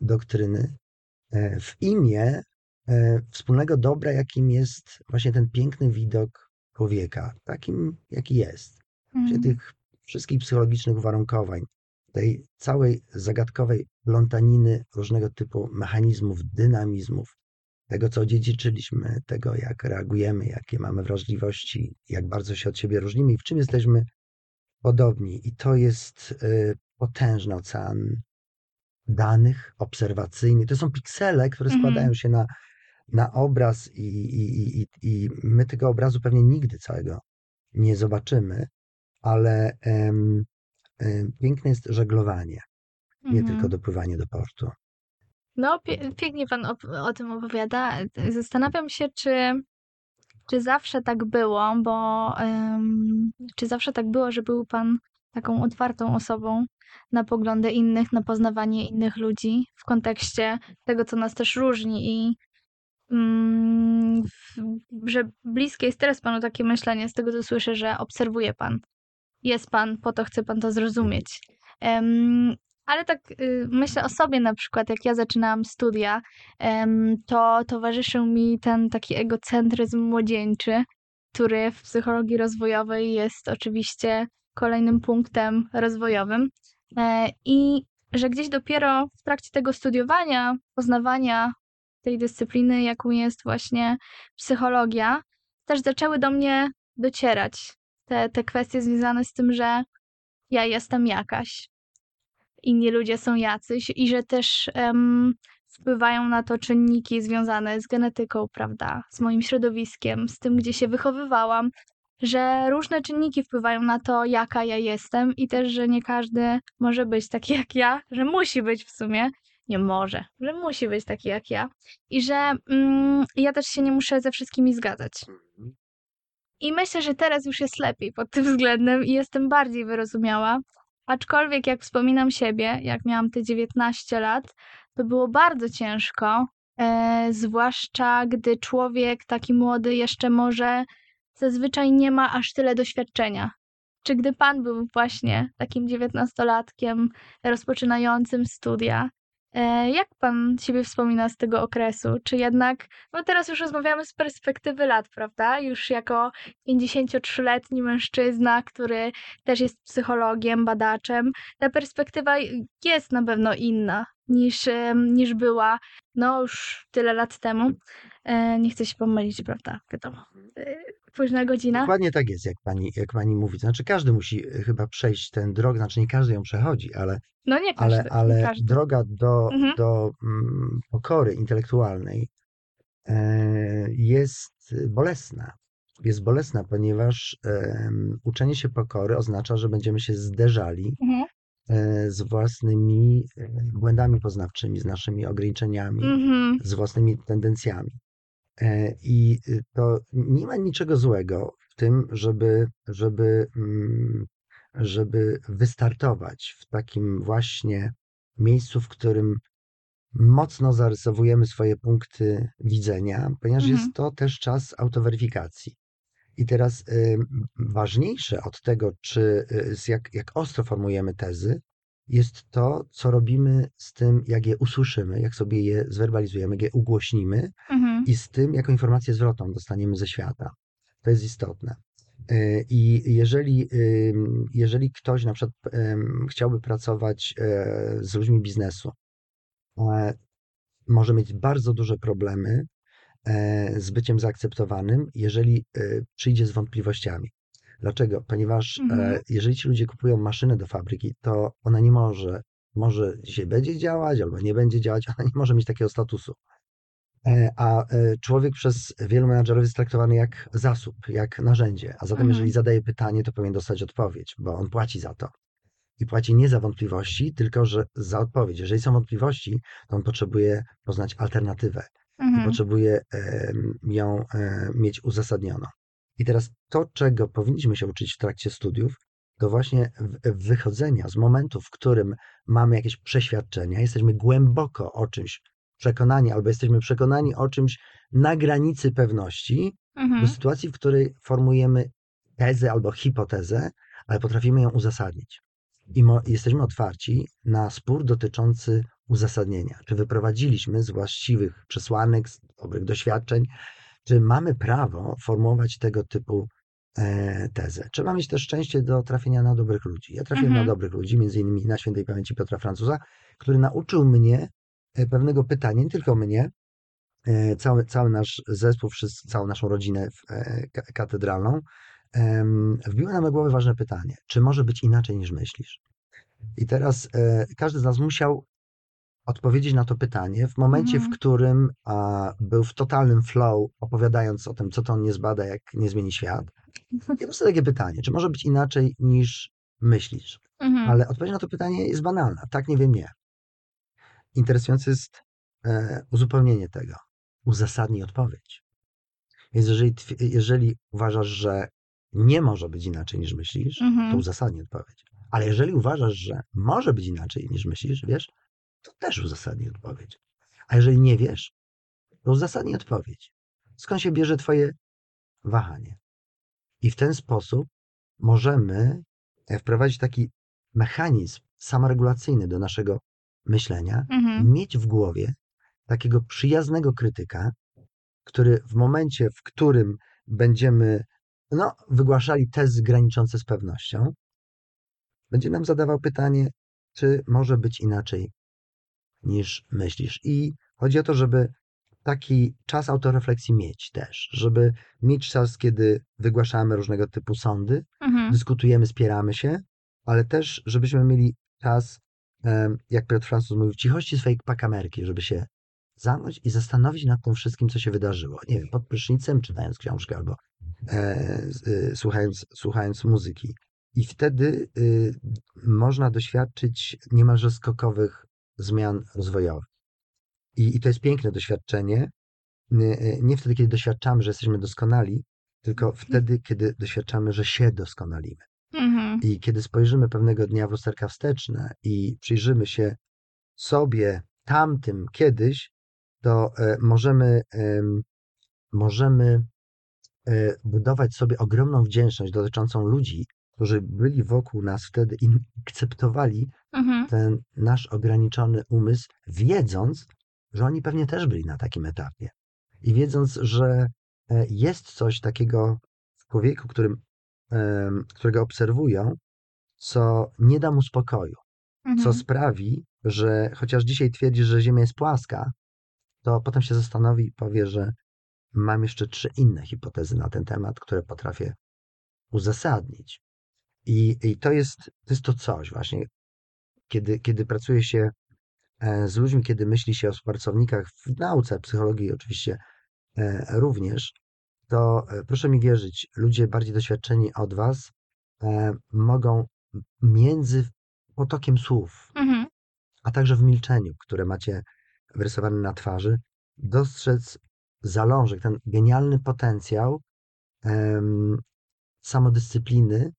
Speaker 1: doktryny e, w imię e, wspólnego dobra, jakim jest właśnie ten piękny widok człowieka, takim jaki jest.
Speaker 2: Mhm.
Speaker 1: tych wszystkich psychologicznych uwarunkowań, tej całej zagadkowej plątaniny różnego typu mechanizmów, dynamizmów, tego, co odziedziczyliśmy, tego, jak reagujemy, jakie mamy wrażliwości, jak bardzo się od siebie różnimy i w czym jesteśmy podobni. I to jest y, potężny ocean danych obserwacyjnych. To są piksele, które
Speaker 2: Mhm.
Speaker 1: składają się na, na obraz, i, i, i, i my tego obrazu pewnie nigdy całego nie zobaczymy, ale em, piękne jest żeglowanie, nie
Speaker 2: Mhm.
Speaker 1: tylko dopływanie do portu.
Speaker 2: No, pięknie pan op- o tym opowiada. Zastanawiam się, czy, czy zawsze tak było, bo em, czy zawsze tak było, że był pan taką otwartą osobą na poglądy innych, na poznawanie innych ludzi w kontekście tego, co nas też różni i w- że bliskie jest teraz panu takie myślenie, z tego co słyszę, że obserwuje pan. Jest pan, po to chce pan to zrozumieć. Em, ale tak y, myślę o sobie na przykład, jak ja zaczynałam studia, em, to towarzyszył mi ten taki egocentryzm młodzieńczy, który w psychologii rozwojowej jest oczywiście kolejnym punktem rozwojowym. E, I że gdzieś dopiero w trakcie tego studiowania, poznawania tej dyscypliny, jaką jest właśnie psychologia, też zaczęły do mnie docierać te, te kwestie związane z tym, że ja jestem jakaś, inni ludzie są jacyś i że też em, wpływają na to czynniki związane z genetyką, prawda, z moim środowiskiem, z tym, gdzie się wychowywałam, że różne czynniki wpływają na to, jaka ja jestem i też, że nie każdy może być taki jak ja, że musi być w sumie, nie może, że musi być taki jak ja i że mm, ja też się nie muszę ze wszystkimi zgadzać. I myślę, że teraz już jest lepiej pod tym względem i jestem bardziej wyrozumiała. Aczkolwiek jak wspominam siebie, jak miałam te 19 lat, to było bardzo ciężko, e, zwłaszcza gdy człowiek taki młody jeszcze może zazwyczaj nie ma aż tyle doświadczenia. Czy gdy pan był właśnie takim dziewiętnastolatkiem rozpoczynającym studia, jak pan siebie wspomina z tego okresu? Czy jednak, no teraz już rozmawiamy z perspektywy lat, prawda? Już jako 53-letni mężczyzna, który też jest psychologiem, badaczem, ta perspektywa jest na pewno inna niż, niż była no już tyle lat temu. E, nie chcę się pomylić, prawda? Wiadomo. E, Późna godzina.
Speaker 1: Dokładnie tak jest, jak pani, jak pani mówi. Znaczy, każdy musi e, chyba przejść ten drog, znaczy nie każdy ją przechodzi, ale,
Speaker 2: No nie każdy.
Speaker 1: ale, ale
Speaker 2: nie każdy.
Speaker 1: droga do,
Speaker 2: Mhm.
Speaker 1: do mm, pokory intelektualnej e, jest bolesna. Jest bolesna, ponieważ em, uczenie się pokory oznacza, że będziemy się zderzali
Speaker 2: Mhm.
Speaker 1: e, z własnymi e, błędami poznawczymi, z naszymi ograniczeniami,
Speaker 2: Mhm.
Speaker 1: z własnymi tendencjami. E, I y, to nie ma niczego złego w tym, żeby, żeby, mm, żeby wystartować w takim właśnie miejscu, w którym mocno zarysowujemy swoje punkty widzenia, ponieważ
Speaker 2: Mhm.
Speaker 1: jest to też czas autoweryfikacji. I teraz y, ważniejsze od tego, czy y, jak, jak ostro formujemy tezy, jest to, co robimy z tym, jak je usłyszymy, jak sobie je zwerbalizujemy, jak je ugłośnimy
Speaker 2: Mhm.
Speaker 1: i z tym, jaką informację zwrotną dostaniemy ze świata. To jest istotne. Y, I jeżeli, jeżeli ktoś na przykład chciałby pracować e, z ludźmi biznesu, e, może mieć bardzo duże problemy e, z byciem zaakceptowanym, jeżeli e, przyjdzie z wątpliwościami. Dlaczego? Ponieważ
Speaker 2: Mhm.
Speaker 1: e, jeżeli ci ludzie kupują maszynę do fabryki, to ona nie może, może dzisiaj będzie działać albo nie będzie działać, ona nie może mieć takiego statusu. E, A e, człowiek przez wielu menadżerów jest traktowany jak zasób, jak narzędzie. A zatem,
Speaker 2: Mhm.
Speaker 1: jeżeli zadaje pytanie, to powinien dostać odpowiedź, bo on płaci za to. I płaci nie za wątpliwości, tylko że za odpowiedź. Jeżeli są wątpliwości, to on potrzebuje poznać alternatywę i
Speaker 2: Mhm.
Speaker 1: potrzebuje em, ją mieć uzasadnioną. I teraz to, czego powinniśmy się uczyć w trakcie studiów, to właśnie wychodzenia z momentu, w którym mamy jakieś przeświadczenia, jesteśmy głęboko o czymś przekonani, albo jesteśmy przekonani o czymś na granicy pewności, do
Speaker 2: Mhm.
Speaker 1: sytuacji, w której formujemy tezę albo hipotezę, ale potrafimy ją uzasadnić. I jesteśmy otwarci na spór dotyczący uzasadnienia. Czy wyprowadziliśmy z właściwych przesłanek, z dobrych doświadczeń, czy mamy prawo formułować tego typu e, tezę. Trzeba mieć też szczęście do trafienia na dobrych ludzi. Ja trafiłem
Speaker 2: Mhm.
Speaker 1: na dobrych ludzi, między innymi na świętej pamięci Piotra Francuza, który nauczył mnie e, pewnego pytania, nie tylko mnie, e, cały, cały nasz zespół, wszyscy, całą naszą rodzinę katedralną, wbiło na mojej głowę ważne pytanie, czy może być inaczej niż myślisz? I teraz każdy z nas musiał odpowiedzieć na to pytanie w momencie,
Speaker 2: Mhm.
Speaker 1: w którym a, był w totalnym flow, opowiadając o tym, co to on nie zbada, jak nie zmieni świat. I po prostu takie pytanie, czy może być inaczej niż myślisz?
Speaker 2: Mhm.
Speaker 1: Ale odpowiedź na to pytanie jest banalna. Tak, nie wiem, nie. Interesujące jest e, uzupełnienie tego. Uzasadnij odpowiedź. Więc jeżeli, jeżeli uważasz, że nie może być inaczej niż myślisz, to
Speaker 2: Mhm.
Speaker 1: uzasadnij odpowiedź. Ale jeżeli uważasz, że może być inaczej niż myślisz, wiesz, to też uzasadnij odpowiedź. A jeżeli nie wiesz, to uzasadnij odpowiedź. Skąd się bierze twoje wahanie? I w ten sposób możemy e, wprowadzić taki mechanizm samoregulacyjny do naszego myślenia,
Speaker 2: Mhm.
Speaker 1: mieć w głowie takiego przyjaznego krytyka, który w momencie, w którym będziemy no, wygłaszali tezy graniczące z pewnością, będzie nam zadawał pytanie, czy może być inaczej niż myślisz. I chodzi o to, żeby taki czas autorefleksji mieć też, żeby mieć czas, kiedy wygłaszamy różnego typu sądy,
Speaker 2: Mhm.
Speaker 1: dyskutujemy, spieramy się, ale też, żebyśmy mieli czas, jak Piotr Francuz mówił, w cichości swojej pakamerki, żeby się zamknąć i zastanowić nad tym wszystkim, co się wydarzyło. Nie wiem, pod prysznicem, czytając książkę albo e, y, słuchając, słuchając muzyki. I wtedy y, można doświadczyć niemalże skokowych zmian rozwojowych. I, I to jest piękne doświadczenie. Nie, y, nie wtedy, kiedy doświadczamy, że jesteśmy doskonali, tylko wtedy, kiedy doświadczamy, że się doskonalimy.
Speaker 2: Mhm.
Speaker 1: I kiedy spojrzymy pewnego dnia w lusterka wsteczne i przyjrzymy się sobie tamtym kiedyś, to e, możemy, em, możemy e, budować sobie ogromną wdzięczność dotyczącą ludzi, którzy byli wokół nas wtedy i akceptowali
Speaker 2: Mhm.
Speaker 1: ten nasz ograniczony umysł, wiedząc, że oni pewnie też byli na takim etapie. I wiedząc, że e, jest coś takiego w człowieku, którym, którego obserwują, co nie da mu spokoju, co
Speaker 2: Mhm.
Speaker 1: sprawi, że chociaż dzisiaj twierdzi, że Ziemia jest płaska, to potem się zastanowi i powie, że mam jeszcze trzy inne hipotezy na ten temat, które potrafię uzasadnić. I, i to, jest, to jest to coś właśnie, kiedy, kiedy pracuje się e, z ludźmi, kiedy myśli się o współpracownikach w nauce, psychologii oczywiście e, również, to e, proszę mi wierzyć, ludzie bardziej doświadczeni od Was mogą między potokiem słów,
Speaker 2: Mhm.
Speaker 1: a także w milczeniu, które macie wyrysowane na twarzy, dostrzec zalążek, ten genialny potencjał em, samodyscypliny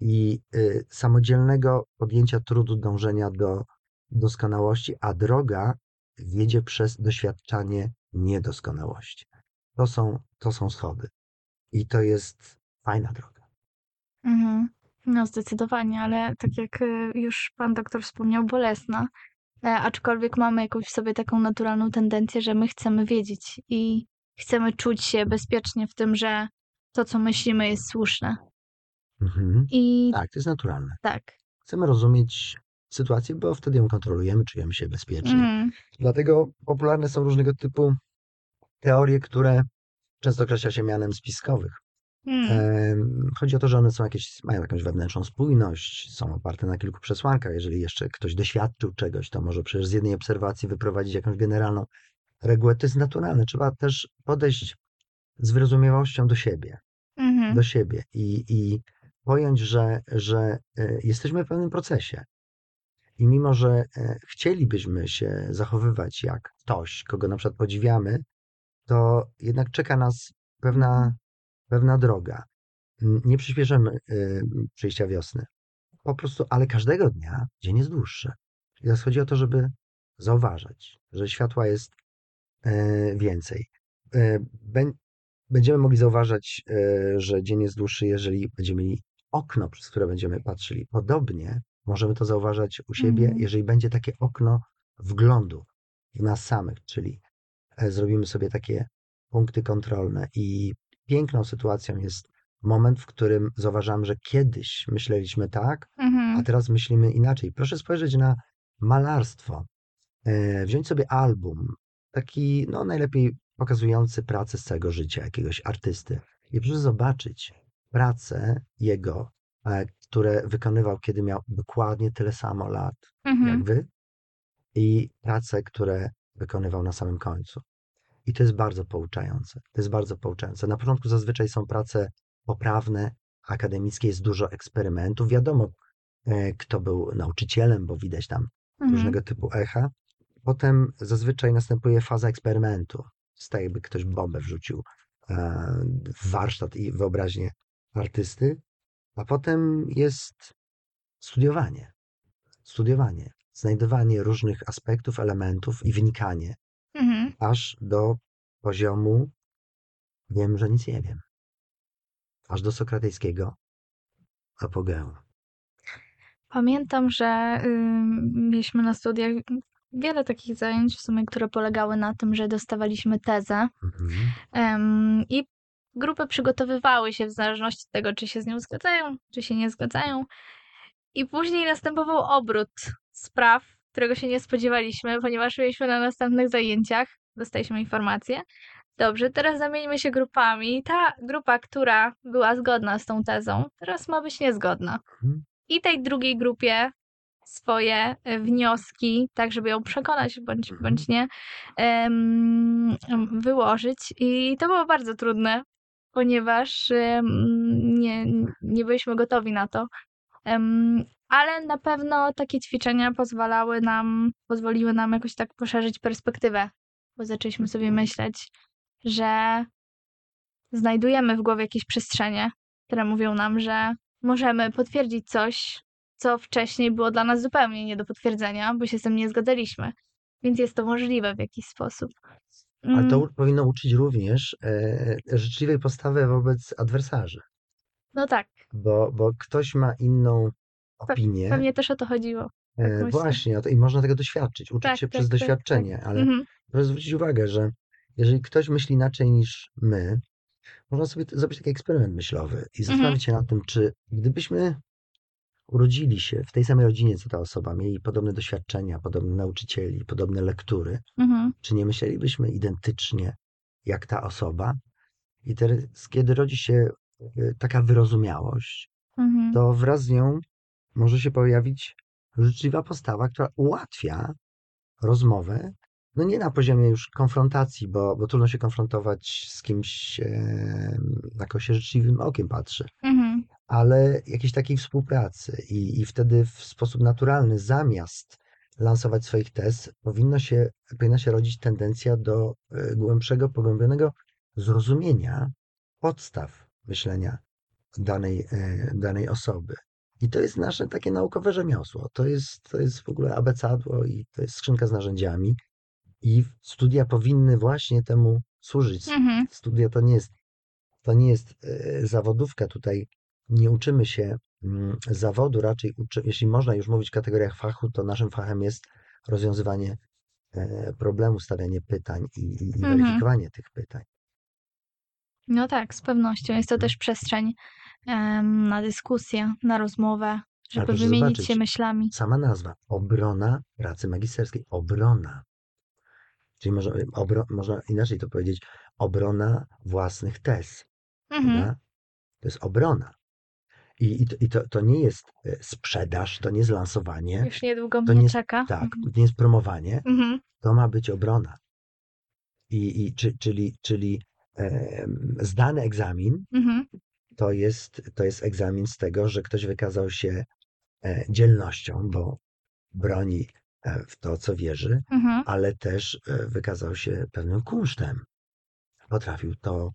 Speaker 1: i y, samodzielnego podjęcia trudu dążenia do doskonałości, a droga wiedzie przez doświadczanie niedoskonałości. To są, to są schody. I to jest fajna droga.
Speaker 2: Mhm. No zdecydowanie, ale tak jak y, już pan doktor wspomniał, bolesna. E, aczkolwiek mamy jakąś w sobie taką naturalną tendencję, że my chcemy wiedzieć i chcemy czuć się bezpiecznie w tym, że to, co myślimy, jest słuszne.
Speaker 1: Mhm.
Speaker 2: I
Speaker 1: Tak, to jest naturalne.
Speaker 2: tak.
Speaker 1: Chcemy rozumieć sytuację, bo wtedy ją kontrolujemy, czujemy się bezpiecznie.
Speaker 2: Mhm.
Speaker 1: Dlatego popularne są różnego typu teorie, które często określa się mianem spiskowych. Em, Chodzi o to, że one są jakieś, mają jakąś wewnętrzną spójność, są oparte na kilku przesłankach. Jeżeli jeszcze ktoś doświadczył czegoś, to może przecież z jednej obserwacji wyprowadzić jakąś generalną regułę. To jest naturalne. Trzeba też podejść z wyrozumiałością do siebie,
Speaker 2: Mhm.
Speaker 1: do siebie i, i pojąć, że, że e, jesteśmy w pewnym procesie. I mimo, że e, chcielibyśmy się zachowywać jak ktoś, kogo na przykład podziwiamy, to jednak czeka nas pewna, pewna droga. Nie przyspieszymy y, przyjścia wiosny. Po prostu, ale każdego dnia dzień jest dłuższy. I teraz chodzi o to, żeby zauważać, że światła jest e, więcej. E, bę- Będziemy mogli zauważać, e, że dzień jest dłuższy, jeżeli będziemy mieli okno, przez które będziemy patrzyli. Podobnie możemy to zauważać u siebie,
Speaker 2: Mhm.
Speaker 1: jeżeli będzie takie okno wglądu w nas samych, czyli e, zrobimy sobie takie punkty kontrolne i piękną sytuacją jest moment, w którym zauważamy, że kiedyś myśleliśmy tak, a
Speaker 2: Mhm.
Speaker 1: teraz myślimy inaczej. Proszę spojrzeć na malarstwo. E, Wziąć sobie album, taki no, najlepiej pokazujący pracę z całego życia jakiegoś artysty i proszę zobaczyć pracę jego, e, które wykonywał, kiedy miał dokładnie tyle samo lat jak
Speaker 2: Mhm.
Speaker 1: wy i prace, które wykonywał na samym końcu. I to jest bardzo pouczające. To jest bardzo pouczające. Na początku zazwyczaj są prace poprawne, akademickie, jest dużo eksperymentów. Wiadomo, e, kto był nauczycielem, bo widać tam
Speaker 2: Mhm.
Speaker 1: różnego typu echa. Potem zazwyczaj następuje faza eksperymentu. Jest tak, jakby ktoś bombę wrzucił e, w warsztat i wyobraźnię artysty. A potem jest studiowanie. Studiowanie. Znajdowanie różnych aspektów, elementów i wnikanie
Speaker 2: Mhm.
Speaker 1: aż do poziomu wiem, że nic nie wiem. Aż do sokratejskiego apogeum.
Speaker 2: Pamiętam, że ym, mieliśmy na studiach wiele takich zajęć, w sumie, które polegały na tym, że dostawaliśmy tezę
Speaker 1: Mhm.
Speaker 2: em, i grupy przygotowywały się w zależności od tego, czy się z nią zgadzają, czy się nie zgadzają. I później następował obrót spraw, którego się nie spodziewaliśmy, ponieważ mieliśmy na następnych zajęciach, dostaliśmy informację. Dobrze, teraz zamieńmy się grupami. Ta grupa, która była zgodna z tą tezą, teraz ma być niezgodna.
Speaker 1: Mhm.
Speaker 2: I tej drugiej grupie swoje e, wnioski, tak żeby ją przekonać bądź,
Speaker 1: Mhm.
Speaker 2: bądź nie, wyłożyć. I to było bardzo trudne, ponieważ nie, nie byliśmy gotowi na to. Ale na pewno takie ćwiczenia pozwalały nam, pozwoliły nam jakoś tak poszerzyć perspektywę, bo zaczęliśmy sobie myśleć, że znajdujemy w głowie jakieś przestrzenie, które mówią nam, że możemy potwierdzić coś, co wcześniej było dla nas zupełnie nie do potwierdzenia, bo się z tym nie zgadzaliśmy. Więc jest to możliwe w jakiś sposób.
Speaker 1: Ale to
Speaker 2: Mm,
Speaker 1: powinno uczyć również e, życzliwej postawy wobec adwersarzy,
Speaker 2: No tak,
Speaker 1: bo, bo ktoś ma inną opinię.
Speaker 2: pewnie też o to chodziło. tak
Speaker 1: E,
Speaker 2: myślę.
Speaker 1: właśnie, to, i można tego doświadczyć, uczyć
Speaker 2: Tak,
Speaker 1: się
Speaker 2: tak,
Speaker 1: przez
Speaker 2: tak,
Speaker 1: doświadczenie, ale
Speaker 2: Mhm.
Speaker 1: proszę zwrócić uwagę, że jeżeli ktoś myśli inaczej niż my, można sobie zrobić taki eksperyment myślowy
Speaker 2: Mhm.
Speaker 1: i zastanowić się nad tym, czy gdybyśmy urodzili się w tej samej rodzinie co ta osoba, mieli podobne doświadczenia, podobne nauczycieli, podobne lektury,
Speaker 2: Mhm.
Speaker 1: czy nie myślelibyśmy identycznie jak ta osoba? I teraz, kiedy rodzi się y, taka wyrozumiałość,
Speaker 2: Mhm.
Speaker 1: to wraz z nią może się pojawić życzliwa postawa, która ułatwia rozmowę. No nie na poziomie już konfrontacji, bo, bo trudno się konfrontować z kimś, e, jako się życzliwym okiem patrzy,
Speaker 2: Mhm.
Speaker 1: Ale jakiejś takiej współpracy i, i wtedy w sposób naturalny, zamiast lansować swoich tez, powinno się, powinna się rodzić tendencja do e, głębszego, pogłębionego zrozumienia podstaw myślenia danej, e, danej osoby. I to jest nasze takie naukowe rzemiosło. To jest, to jest w ogóle abecadło i to jest skrzynka z narzędziami. I studia powinny właśnie temu służyć.
Speaker 2: Mhm.
Speaker 1: Studia to nie jest, to nie jest e, zawodówka. Tutaj nie uczymy się mm, zawodu, raczej uczy, jeśli można już mówić w kategoriach fachu, to naszym fachem jest rozwiązywanie e, problemu, stawianie pytań i, i, i
Speaker 2: Mhm.
Speaker 1: weryfikowanie tych pytań.
Speaker 2: No tak, z pewnością. Jest to
Speaker 1: Mhm.
Speaker 2: też przestrzeń em, na dyskusję, na rozmowę, żeby wymienić
Speaker 1: zobaczyć,
Speaker 2: się myślami.
Speaker 1: Sama nazwa obrona pracy magisterskiej. Obrona. Czyli można, obro, można inaczej to powiedzieć, obrona własnych tez.
Speaker 2: Mhm.
Speaker 1: To jest obrona. I, i, to, i to, nie jest e, sprzedaż, to nie jest lansowanie,
Speaker 2: Już niedługo
Speaker 1: to
Speaker 2: mnie
Speaker 1: nie-
Speaker 2: czeka.
Speaker 1: tak,
Speaker 2: Mhm.
Speaker 1: nie jest promowanie,
Speaker 2: Mhm.
Speaker 1: to ma być obrona. I, i, czy, czyli czyli em, zdany egzamin
Speaker 2: Mhm.
Speaker 1: to jest, to jest egzamin z tego, że ktoś wykazał się e, dzielnością, bo broni e, w to, co wierzy,
Speaker 2: Mhm.
Speaker 1: ale też e, wykazał się pewnym kunsztem. Potrafił to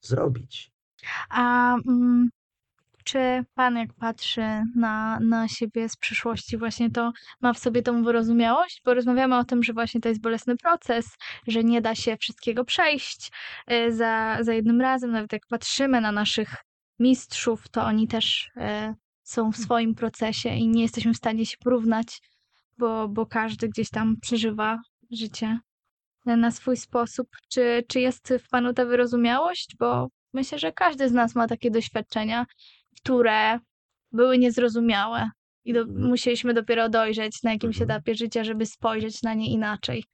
Speaker 1: zrobić.
Speaker 2: A mm, czy pan, jak patrzy na, na siebie z przyszłości, właśnie to ma w sobie tą wyrozumiałość? Bo rozmawiamy o tym, że właśnie to jest bolesny proces, że nie da się wszystkiego przejść y, za, za jednym razem. Nawet jak patrzymy na naszych mistrzów, to oni też y, są w swoim procesie i nie jesteśmy w stanie się porównać, bo, bo każdy gdzieś tam przeżywa życie na swój sposób. Czy, czy jest w panu ta wyrozumiałość? Bo myślę, że każdy z nas ma takie doświadczenia, które były niezrozumiałe i do,
Speaker 1: Mhm.
Speaker 2: musieliśmy dopiero dojrzeć na jakimś
Speaker 1: Mhm.
Speaker 2: etapie życia, żeby spojrzeć na nie inaczej.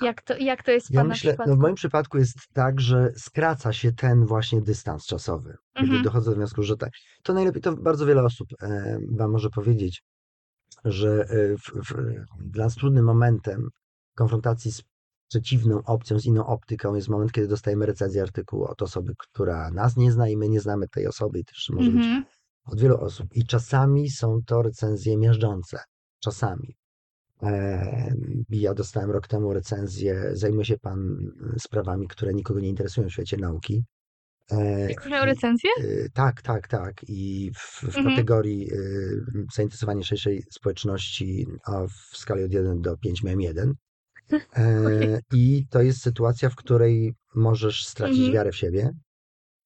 Speaker 2: Jak to, jak to jest w
Speaker 1: Ja myślę,
Speaker 2: przypadku?
Speaker 1: no w moim przypadku jest tak, że skraca się ten właśnie dystans czasowy. Kiedy
Speaker 2: Mhm.
Speaker 1: dochodzę do wniosku, że tak. To najlepiej, to bardzo wiele osób e, wam może powiedzieć, że e, w, w, dla nas trudnym momentem konfrontacji z przeciwną opcją, z inną optyką jest moment, kiedy dostajemy recenzję artykułu od osoby, która nas nie zna i my nie znamy tej osoby i też może być
Speaker 2: Mhm.
Speaker 1: od wielu osób. I czasami są to recenzje miażdżące. Czasami. Em, Ja dostałem rok temu recenzję, zajmuje się pan sprawami, które nikogo nie interesują w świecie nauki. E,
Speaker 2: Jak miał
Speaker 1: i-
Speaker 2: recenzję?
Speaker 1: y, Tak, tak, tak. I w, w
Speaker 2: Mhm.
Speaker 1: kategorii y, zainteresowanie szerszej społeczności a w skali od 1 do 5 miałem 1. E, I to jest sytuacja, w której możesz stracić
Speaker 2: Mhm.
Speaker 1: wiarę w siebie,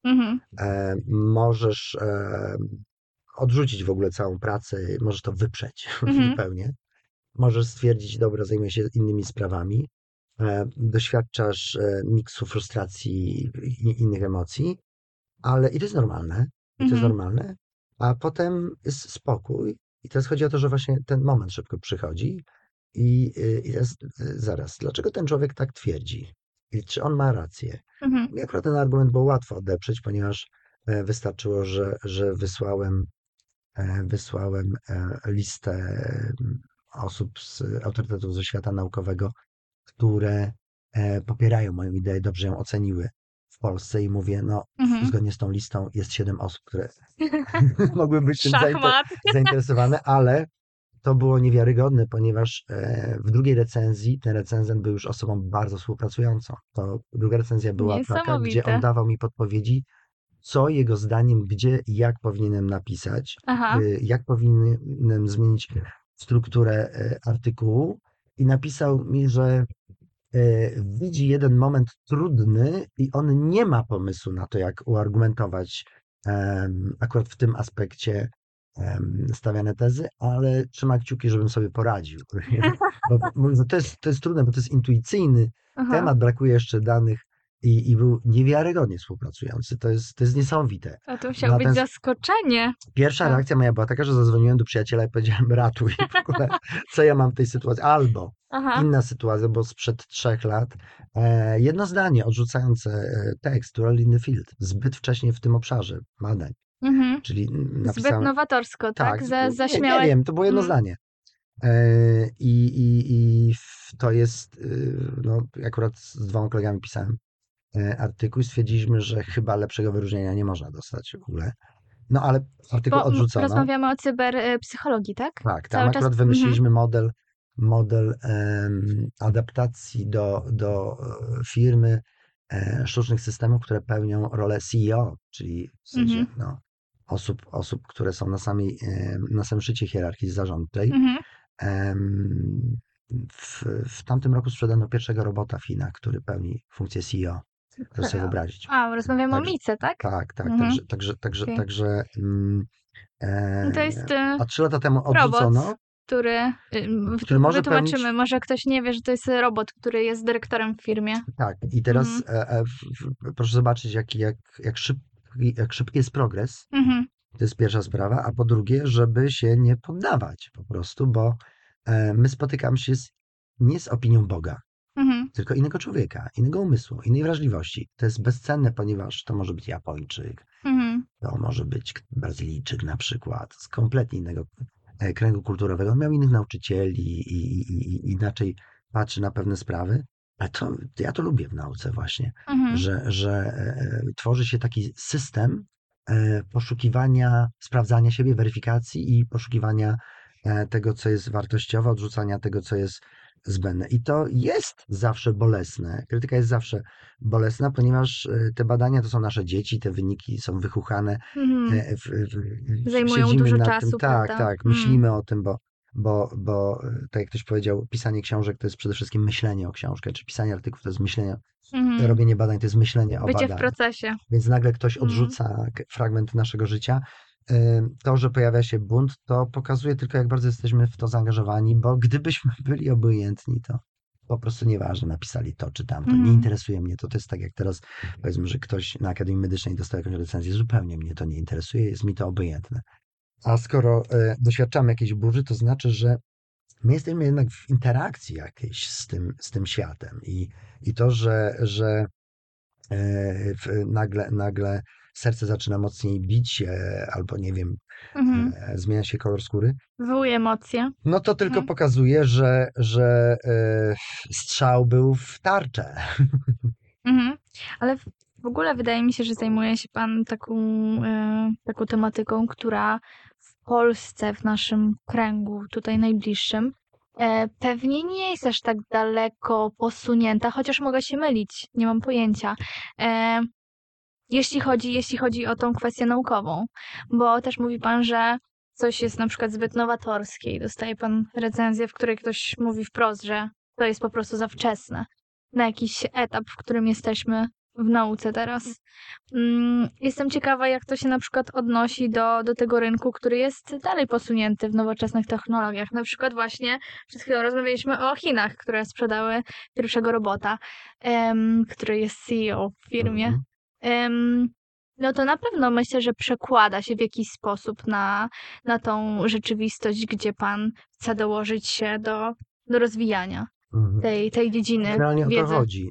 Speaker 2: Mhm.
Speaker 1: e, możesz odrzucić w ogóle całą pracę, możesz to wyprzeć
Speaker 2: Mhm.
Speaker 1: zupełnie. Możesz stwierdzić, dobra, zajmuję się innymi sprawami. E, doświadczasz miksu frustracji i innych emocji, ale i to jest normalne, i to jest
Speaker 2: Mhm.
Speaker 1: normalne, a potem jest spokój. I teraz chodzi o to, że właśnie ten moment szybko przychodzi i, y, i teraz y, zaraz, dlaczego ten człowiek tak twierdzi? I czy on ma rację?
Speaker 2: Mhm.
Speaker 1: Mi akurat ten argument było łatwo odeprzeć, ponieważ e, wystarczyło, że, że wysłałem, e, wysłałem e, listę mm, osób z autorytetów ze świata naukowego, które popierają moją ideę, dobrze ją oceniły w Polsce i mówię, no
Speaker 2: Mhm.
Speaker 1: zgodnie z tą listą jest siedem osób, które mogły być tym zainteresowane, ale to było niewiarygodne, ponieważ e, w drugiej recenzji ten recenzent był już osobą bardzo współpracującą. To druga recenzja była taka, gdzie on dawał mi podpowiedzi, co jego zdaniem, gdzie i jak powinienem napisać,
Speaker 2: Aha.
Speaker 1: y, jak powinienem zmienić strukturę e, artykułu i napisał mi, że e, widzi jeden moment trudny i on nie ma pomysłu na to, jak uargumentować akurat w tym aspekcie stawiane tezy, ale trzyma kciuki, żebym sobie poradził. Bo że to jest, to jest trudne, bo to jest intuicyjny
Speaker 2: Aha.
Speaker 1: temat, brakuje jeszcze danych i, i był niewiarygodnie współpracujący. To jest, to jest niesamowite.
Speaker 2: A to musiało być
Speaker 1: Natomiast-
Speaker 2: zaskoczenie.
Speaker 1: Pierwsza
Speaker 2: Tak.
Speaker 1: reakcja moja była taka, że zadzwoniłem do przyjaciela i powiedziałem ratuj w ogóle, co ja mam w tej sytuacji. Albo
Speaker 2: Aha.
Speaker 1: inna sytuacja, bo sprzed trzech lat e, jedno zdanie odrzucające e, tekst the Field zbyt wcześnie w tym obszarze badań,
Speaker 2: Mhm.
Speaker 1: czyli mm,
Speaker 2: Zbyt
Speaker 1: napisałem...
Speaker 2: nowatorsko, tak? Za,
Speaker 1: nie,
Speaker 2: zaśmiałe.
Speaker 1: nie wiem, to było jedno
Speaker 2: Mm.
Speaker 1: zdanie. E, I, i, I to jest, y, no akurat z dwoma kolegami pisałem e, artykuł i stwierdziliśmy, że chyba lepszego wyróżnienia nie można dostać w ogóle. No ale artykuł
Speaker 2: Bo
Speaker 1: odrzucono.
Speaker 2: rozmawiamy o cyberpsychologii, tak?
Speaker 1: Tak,
Speaker 2: Cały
Speaker 1: tam
Speaker 2: czas-
Speaker 1: akurat
Speaker 2: mhm.
Speaker 1: wymyśliliśmy model, model em, adaptacji do, do e, firmy e, sztucznych systemów, które pełnią rolę CEO, czyli w sensie
Speaker 2: Mhm.
Speaker 1: no, osób, osób, które są na, samej, em, na samym szczycie hierarchii zarządczej.
Speaker 2: Mhm.
Speaker 1: W, w tamtym roku sprzedano pierwszego robota Fina, który pełni funkcję CEO. Proszę sobie wyobrazić.
Speaker 2: A, rozmawiamy o
Speaker 1: Także-
Speaker 2: Mice, tak?
Speaker 1: Tak, tak,
Speaker 2: Mhm.
Speaker 1: także, także, także,
Speaker 2: Okej.
Speaker 1: także mm,
Speaker 2: No to jest
Speaker 1: e, a trzy lata temu
Speaker 2: robot,
Speaker 1: odrzucono.
Speaker 2: który. y,
Speaker 1: Który może
Speaker 2: wytłumaczymy,
Speaker 1: pełnić-
Speaker 2: może ktoś nie wie, że to jest robot, który jest dyrektorem w firmie.
Speaker 1: Tak, i teraz
Speaker 2: Mhm.
Speaker 1: e, e, proszę zobaczyć, jak, jak, jak, szybki, jak szybki jest progres.
Speaker 2: Mhm.
Speaker 1: To jest pierwsza sprawa. A po drugie, żeby się nie poddawać po prostu, bo e, my spotykamy się z, nie z opinią Boga,
Speaker 2: Mhm.
Speaker 1: tylko innego człowieka, innego umysłu, innej wrażliwości. To jest bezcenne, ponieważ to może być Japończyk,
Speaker 2: Mhm.
Speaker 1: to może być Brazylijczyk na przykład, z kompletnie innego e, kręgu kulturowego. On miał innych nauczycieli i, i, i inaczej patrzy na pewne sprawy. Ale to, ja to lubię w nauce właśnie,
Speaker 2: Mhm.
Speaker 1: że, że e, tworzy się taki system e, poszukiwania, sprawdzania siebie, weryfikacji i poszukiwania e, tego, co jest wartościowe, odrzucania tego, co jest zbędne. I to jest zawsze bolesne. Krytyka jest zawsze bolesna, ponieważ e, te badania to są nasze dzieci, te wyniki są wychuchane.
Speaker 2: Mhm.
Speaker 1: e, w-
Speaker 2: Zajmują dużo
Speaker 1: nad
Speaker 2: czasu,
Speaker 1: Tym, tak,
Speaker 2: prawda?
Speaker 1: tak,
Speaker 2: Mm.
Speaker 1: myślimy o tym, bo, bo, bo e, tak jak ktoś powiedział, pisanie książek to jest przede wszystkim myślenie o książkę, czy pisanie artykułów to jest myślenie,
Speaker 2: Mhm.
Speaker 1: robienie badań to jest myślenie o
Speaker 2: Bycie w procesie.
Speaker 1: Więc nagle ktoś
Speaker 2: Mhm.
Speaker 1: odrzuca k- fragment naszego życia. Ym, To, że pojawia się bunt, to pokazuje tylko, jak bardzo jesteśmy w to zaangażowani, bo gdybyśmy byli obojętni, to po prostu nieważne, napisali to czy tamto. Nie
Speaker 2: Mhm.
Speaker 1: interesuje mnie to. To jest tak, jak teraz powiedzmy, że ktoś na Akademii Medycznej dostał jakąś recenzję. Zupełnie mnie to nie interesuje, jest mi to obojętne. A skoro e, doświadczamy jakiejś burzy, to znaczy, że my jesteśmy jednak w interakcji jakiejś z tym, z tym światem. I, i to, że, że e, w, nagle, nagle serce zaczyna mocniej bić, e, albo nie wiem,
Speaker 2: Mhm.
Speaker 1: e, zmienia się kolor skóry,
Speaker 2: Wywołuje emocje.
Speaker 1: no to tylko
Speaker 2: Mhm.
Speaker 1: pokazuje, że, że e, strzał był w tarczę.
Speaker 2: Mhm. Ale w, ogóle wydaje mi się, że zajmuje się Pan taką, taką tematyką, która Polsce, w naszym kręgu, tutaj najbliższym, e, pewnie nie jest aż tak daleko posunięta, chociaż mogę się mylić, nie mam pojęcia. E, jeśli chodzi, jeśli chodzi o tą kwestię naukową, bo też mówi Pan, że coś jest na przykład zbyt nowatorskie i dostaje Pan recenzję, w której ktoś mówi wprost, że to jest po prostu za wczesne na jakiś etap, w którym jesteśmy w nauce teraz. Mm, Jestem ciekawa, jak to się na przykład odnosi do, do tego rynku, który jest dalej posunięty w nowoczesnych technologiach. Na przykład właśnie przed chwilą rozmawialiśmy o Chinach, które sprzedały pierwszego robota, em, który jest CEO w firmie. Em, no to na pewno myślę, że przekłada się w jakiś sposób na, na tą rzeczywistość, gdzie pan chce dołożyć się do, do rozwijania. Tej, tej dziedziny
Speaker 1: Generalnie o to
Speaker 2: wiedzy.
Speaker 1: chodzi.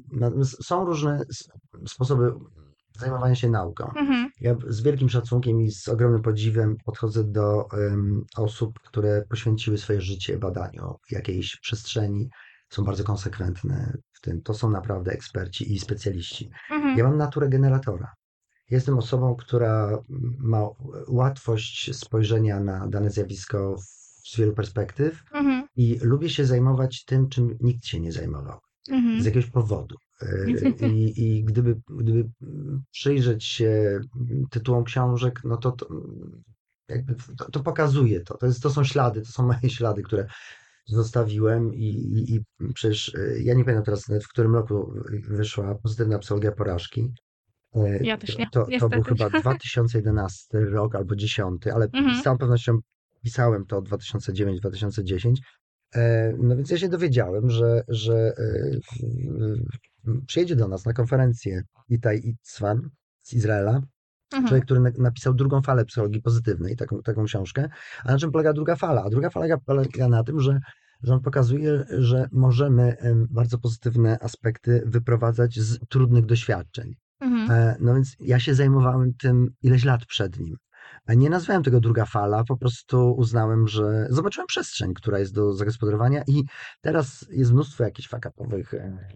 Speaker 1: Są różne sposoby zajmowania się nauką.
Speaker 2: Mhm,
Speaker 1: Ja z wielkim szacunkiem i z ogromnym podziwem podchodzę do em, osób, które poświęciły swoje życie badaniu jakiejś przestrzeni, są bardzo konsekwentne w tym. To są naprawdę eksperci i specjaliści.
Speaker 2: mhm,
Speaker 1: Ja mam naturę generatora. Jestem osobą, która ma łatwość spojrzenia na dane zjawisko z wielu perspektyw
Speaker 2: mhm,
Speaker 1: i lubię się zajmować tym, czym nikt się nie zajmował.
Speaker 2: mhm.
Speaker 1: Z jakiegoś powodu. E, I, i gdyby, gdyby przyjrzeć się tytułom książek, no to, to, jakby to, to pokazuje to. To, jest, to są ślady, to są moje ślady, które zostawiłem i, i, i przecież e, ja nie pamiętam teraz, w którym roku wyszła pozytywna psychologia porażki. E,
Speaker 2: Ja też nie,
Speaker 1: To, to był chyba 2011 rok albo 10, ale
Speaker 2: Mhm.
Speaker 1: z całą pewnością pisałem to 2009-2010. E, No więc ja się dowiedziałem, że, że e, przyjedzie do nas na konferencję Itai Itzwan z Izraela,
Speaker 2: Mhm.
Speaker 1: człowiek, który na- napisał drugą falę psychologii pozytywnej, taką, taką książkę. A na czym polega druga fala? A druga fala polega na tym, że, że on pokazuje, że możemy em, bardzo pozytywne aspekty wyprowadzać z trudnych doświadczeń.
Speaker 2: Mhm.
Speaker 1: E, No więc ja się zajmowałem tym ileś lat przed nim. Nie nazwałem tego druga fala, po prostu uznałem, że zobaczyłem przestrzeń, która jest do zagospodarowania i teraz jest mnóstwo jakichś fakapowych e,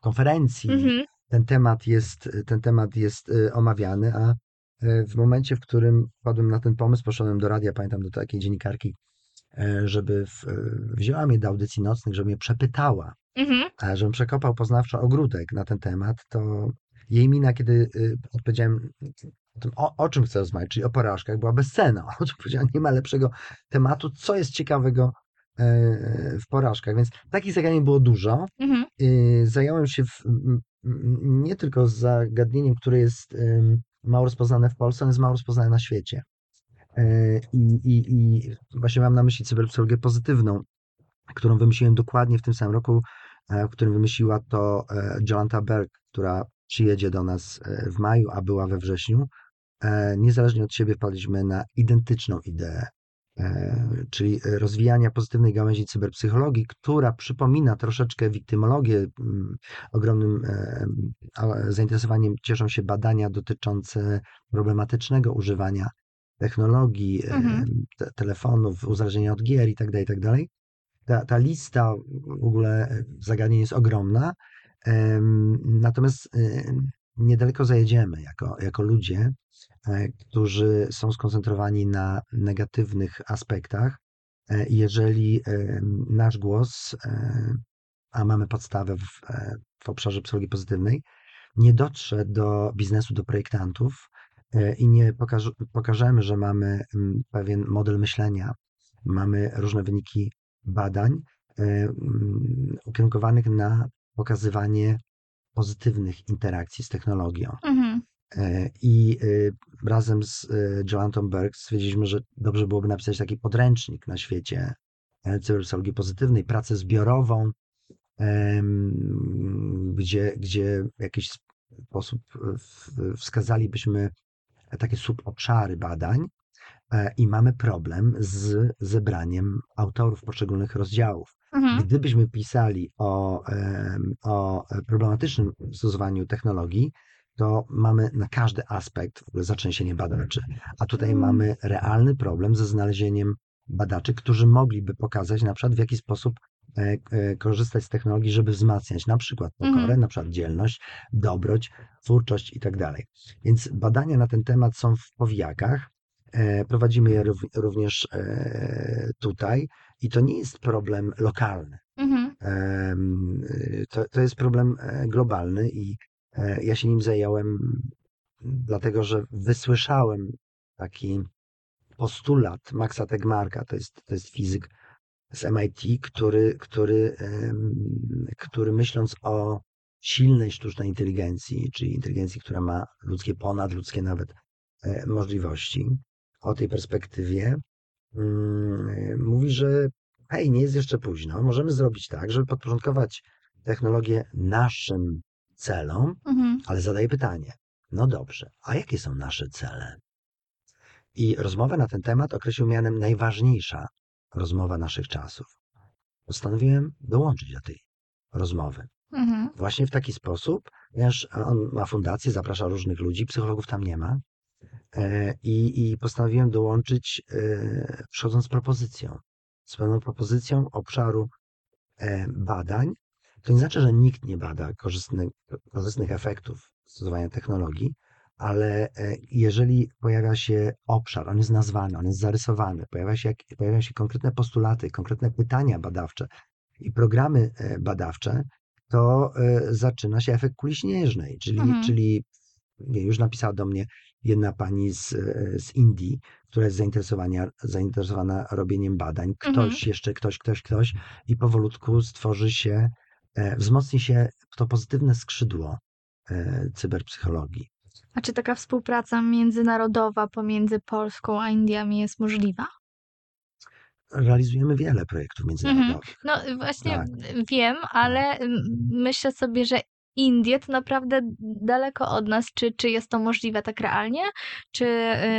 Speaker 1: konferencji.
Speaker 2: Mhm.
Speaker 1: Ten temat jest, ten temat jest e, omawiany, a e, w momencie, w którym padłem na ten pomysł, poszedłem do radia, pamiętam do takiej dziennikarki, e, żeby w, e, wzięła mnie do audycji nocnych, żeby mnie przepytała,
Speaker 2: Mhm.
Speaker 1: a żebym przekopał poznawczo ogródek na ten temat, to jej mina, kiedy y, odpowiedziałem o tym, o, o czym chcę rozmawiać, czyli o porażkach, była bezcenna. O czym powiedziałem, nie ma lepszego tematu, co jest ciekawego e, w porażkach. Więc takich zagadnień było dużo.
Speaker 2: Mhm.
Speaker 1: Y, Zająłem się w, nie tylko zagadnieniem, które jest mało rozpoznane w Polsce, ale jest mało rozpoznane na świecie. E, I, i, I właśnie mam na myśli cyberpsychologię pozytywną, którą wymyśliłem dokładnie w tym samym roku, e, w którym wymyśliła to e, Jolanta Berg, która przyjedzie do nas e, w maju, a była we wrześniu. E, Niezależnie od siebie wpadliśmy na identyczną ideę, e, czyli rozwijania pozytywnej gałęzi cyberpsychologii, która przypomina troszeczkę wiktymologię. Mm, Ogromnym e, zainteresowaniem cieszą się badania dotyczące problematycznego używania technologii, e,
Speaker 2: Mhm.
Speaker 1: te, telefonów, uzależnienia od gier itd., itd. Ta, ta lista w ogóle zagadnień jest ogromna, natomiast niedaleko zajedziemy jako, jako ludzie, e, którzy są skoncentrowani na negatywnych aspektach. E, Jeżeli em, nasz głos, e, a mamy podstawę w, e, w obszarze psychologii pozytywnej, nie dotrze do biznesu, do projektantów e, i nie pokaż, pokażemy, że mamy pewien model myślenia, mamy różne wyniki badań e, ukierunkowanych na pokazywanie pozytywnych interakcji z technologią.
Speaker 2: Mhm.
Speaker 1: E, I e, razem z e, Jolantą Berg stwierdziliśmy, że dobrze byłoby napisać taki podręcznik na świecie e, cyberpsychologii pozytywnej, pracę zbiorową, gdzie, gdzie w jakiś sposób wskazalibyśmy takie subobszary badań e, i mamy problem z zebraniem autorów poszczególnych rozdziałów.
Speaker 2: Mhm.
Speaker 1: Gdybyśmy pisali o, o problematycznym stosowaniu technologii, to mamy na każdy aspekt w ogóle zatrzęsienie badaczy. A tutaj
Speaker 2: Mm.
Speaker 1: mamy realny problem ze znalezieniem badaczy, którzy mogliby pokazać na przykład w jaki sposób e, e, korzystać z technologii, żeby wzmacniać na przykład pokorę,
Speaker 2: Mhm.
Speaker 1: na przykład dzielność, dobroć, twórczość i tak dalej. Więc badania na ten temat są w powijakach. E, Prowadzimy je rów- również e, tutaj i to nie jest problem lokalny.
Speaker 2: Mhm.
Speaker 1: To, to jest problem e, globalny i ja się nim zająłem, dlatego że wysłyszałem taki postulat Maxa Tegmarka, to jest, to jest fizyk z MIT, który, który, który myśląc o silnej sztucznej inteligencji, czyli inteligencji, która ma ludzkie, ponadludzkie nawet możliwości, o tej perspektywie, mm, mówi, że hej, nie jest jeszcze późno, możemy zrobić tak, żeby podporządkować technologię naszym celom,
Speaker 2: Mhm.
Speaker 1: ale zadaje pytanie, no dobrze, a jakie są nasze cele? I rozmowę na ten temat określił mianem najważniejsza rozmowa naszych czasów. Postanowiłem dołączyć do tej rozmowy.
Speaker 2: Mhm.
Speaker 1: Właśnie w taki sposób, ponieważ on ma fundację, zaprasza różnych ludzi, psychologów tam nie ma. E, I, i postanowiłem dołączyć, e, przychodząc z propozycją. Z pewną propozycją obszaru e, badań. To nie znaczy, że nikt nie bada korzystnych, korzystnych efektów stosowania technologii, ale jeżeli pojawia się obszar, on jest nazwany, on jest zarysowany, pojawia się, pojawiają się konkretne postulaty, konkretne pytania badawcze i programy badawcze, to zaczyna się efekt kuli śnieżnej, czyli,
Speaker 2: Mhm.
Speaker 1: czyli nie, już napisała do mnie jedna pani z, z Indii, która jest zainteresowania, zainteresowana robieniem badań. Ktoś,
Speaker 2: Mhm.
Speaker 1: jeszcze ktoś, ktoś, ktoś i powolutku stworzy się, e, wzmocni się to pozytywne skrzydło e, cyberpsychologii.
Speaker 2: A czy taka współpraca międzynarodowa pomiędzy Polską a Indiami jest możliwa?
Speaker 1: Realizujemy wiele projektów międzynarodowych.
Speaker 2: No właśnie
Speaker 1: Tak.
Speaker 2: wiem, ale mm, myślę sobie, że Indie to naprawdę daleko od nas. Czy, czy jest to możliwe tak realnie? Czy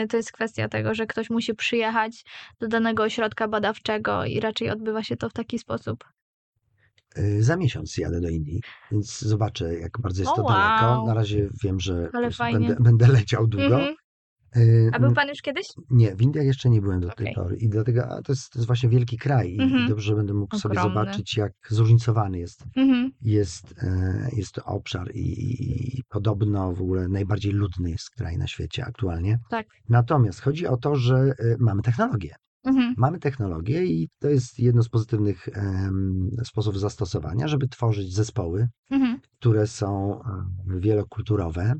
Speaker 2: y, to jest kwestia tego, że ktoś musi przyjechać do danego ośrodka badawczego i raczej odbywa się to w taki sposób?
Speaker 1: Y, Za miesiąc jadę do Indii, więc zobaczę, jak bardzo jest
Speaker 2: O,
Speaker 1: to daleko.
Speaker 2: wow.
Speaker 1: Na razie wiem, że będę, będę leciał długo.
Speaker 2: Mhm.
Speaker 1: Y,
Speaker 2: A był pan już kiedyś?
Speaker 1: Nie, w Indiach jeszcze nie byłem do tej
Speaker 2: Okej.
Speaker 1: pory i dlatego a to, jest, to jest właśnie wielki kraj i,
Speaker 2: Mhm.
Speaker 1: i dobrze, że będę mógł sobie
Speaker 2: Ogromny.
Speaker 1: zobaczyć, jak zróżnicowany jest,
Speaker 2: Mhm.
Speaker 1: jest, e, jest to obszar i, i, i podobno w ogóle najbardziej ludny jest kraj na świecie aktualnie.
Speaker 2: Tak.
Speaker 1: Natomiast chodzi o to, że e, mamy technologię.
Speaker 2: Mhm.
Speaker 1: Mamy technologię i to jest jedno z pozytywnych sposobów zastosowania, żeby tworzyć zespoły,
Speaker 2: Mhm.
Speaker 1: które są e, wielokulturowe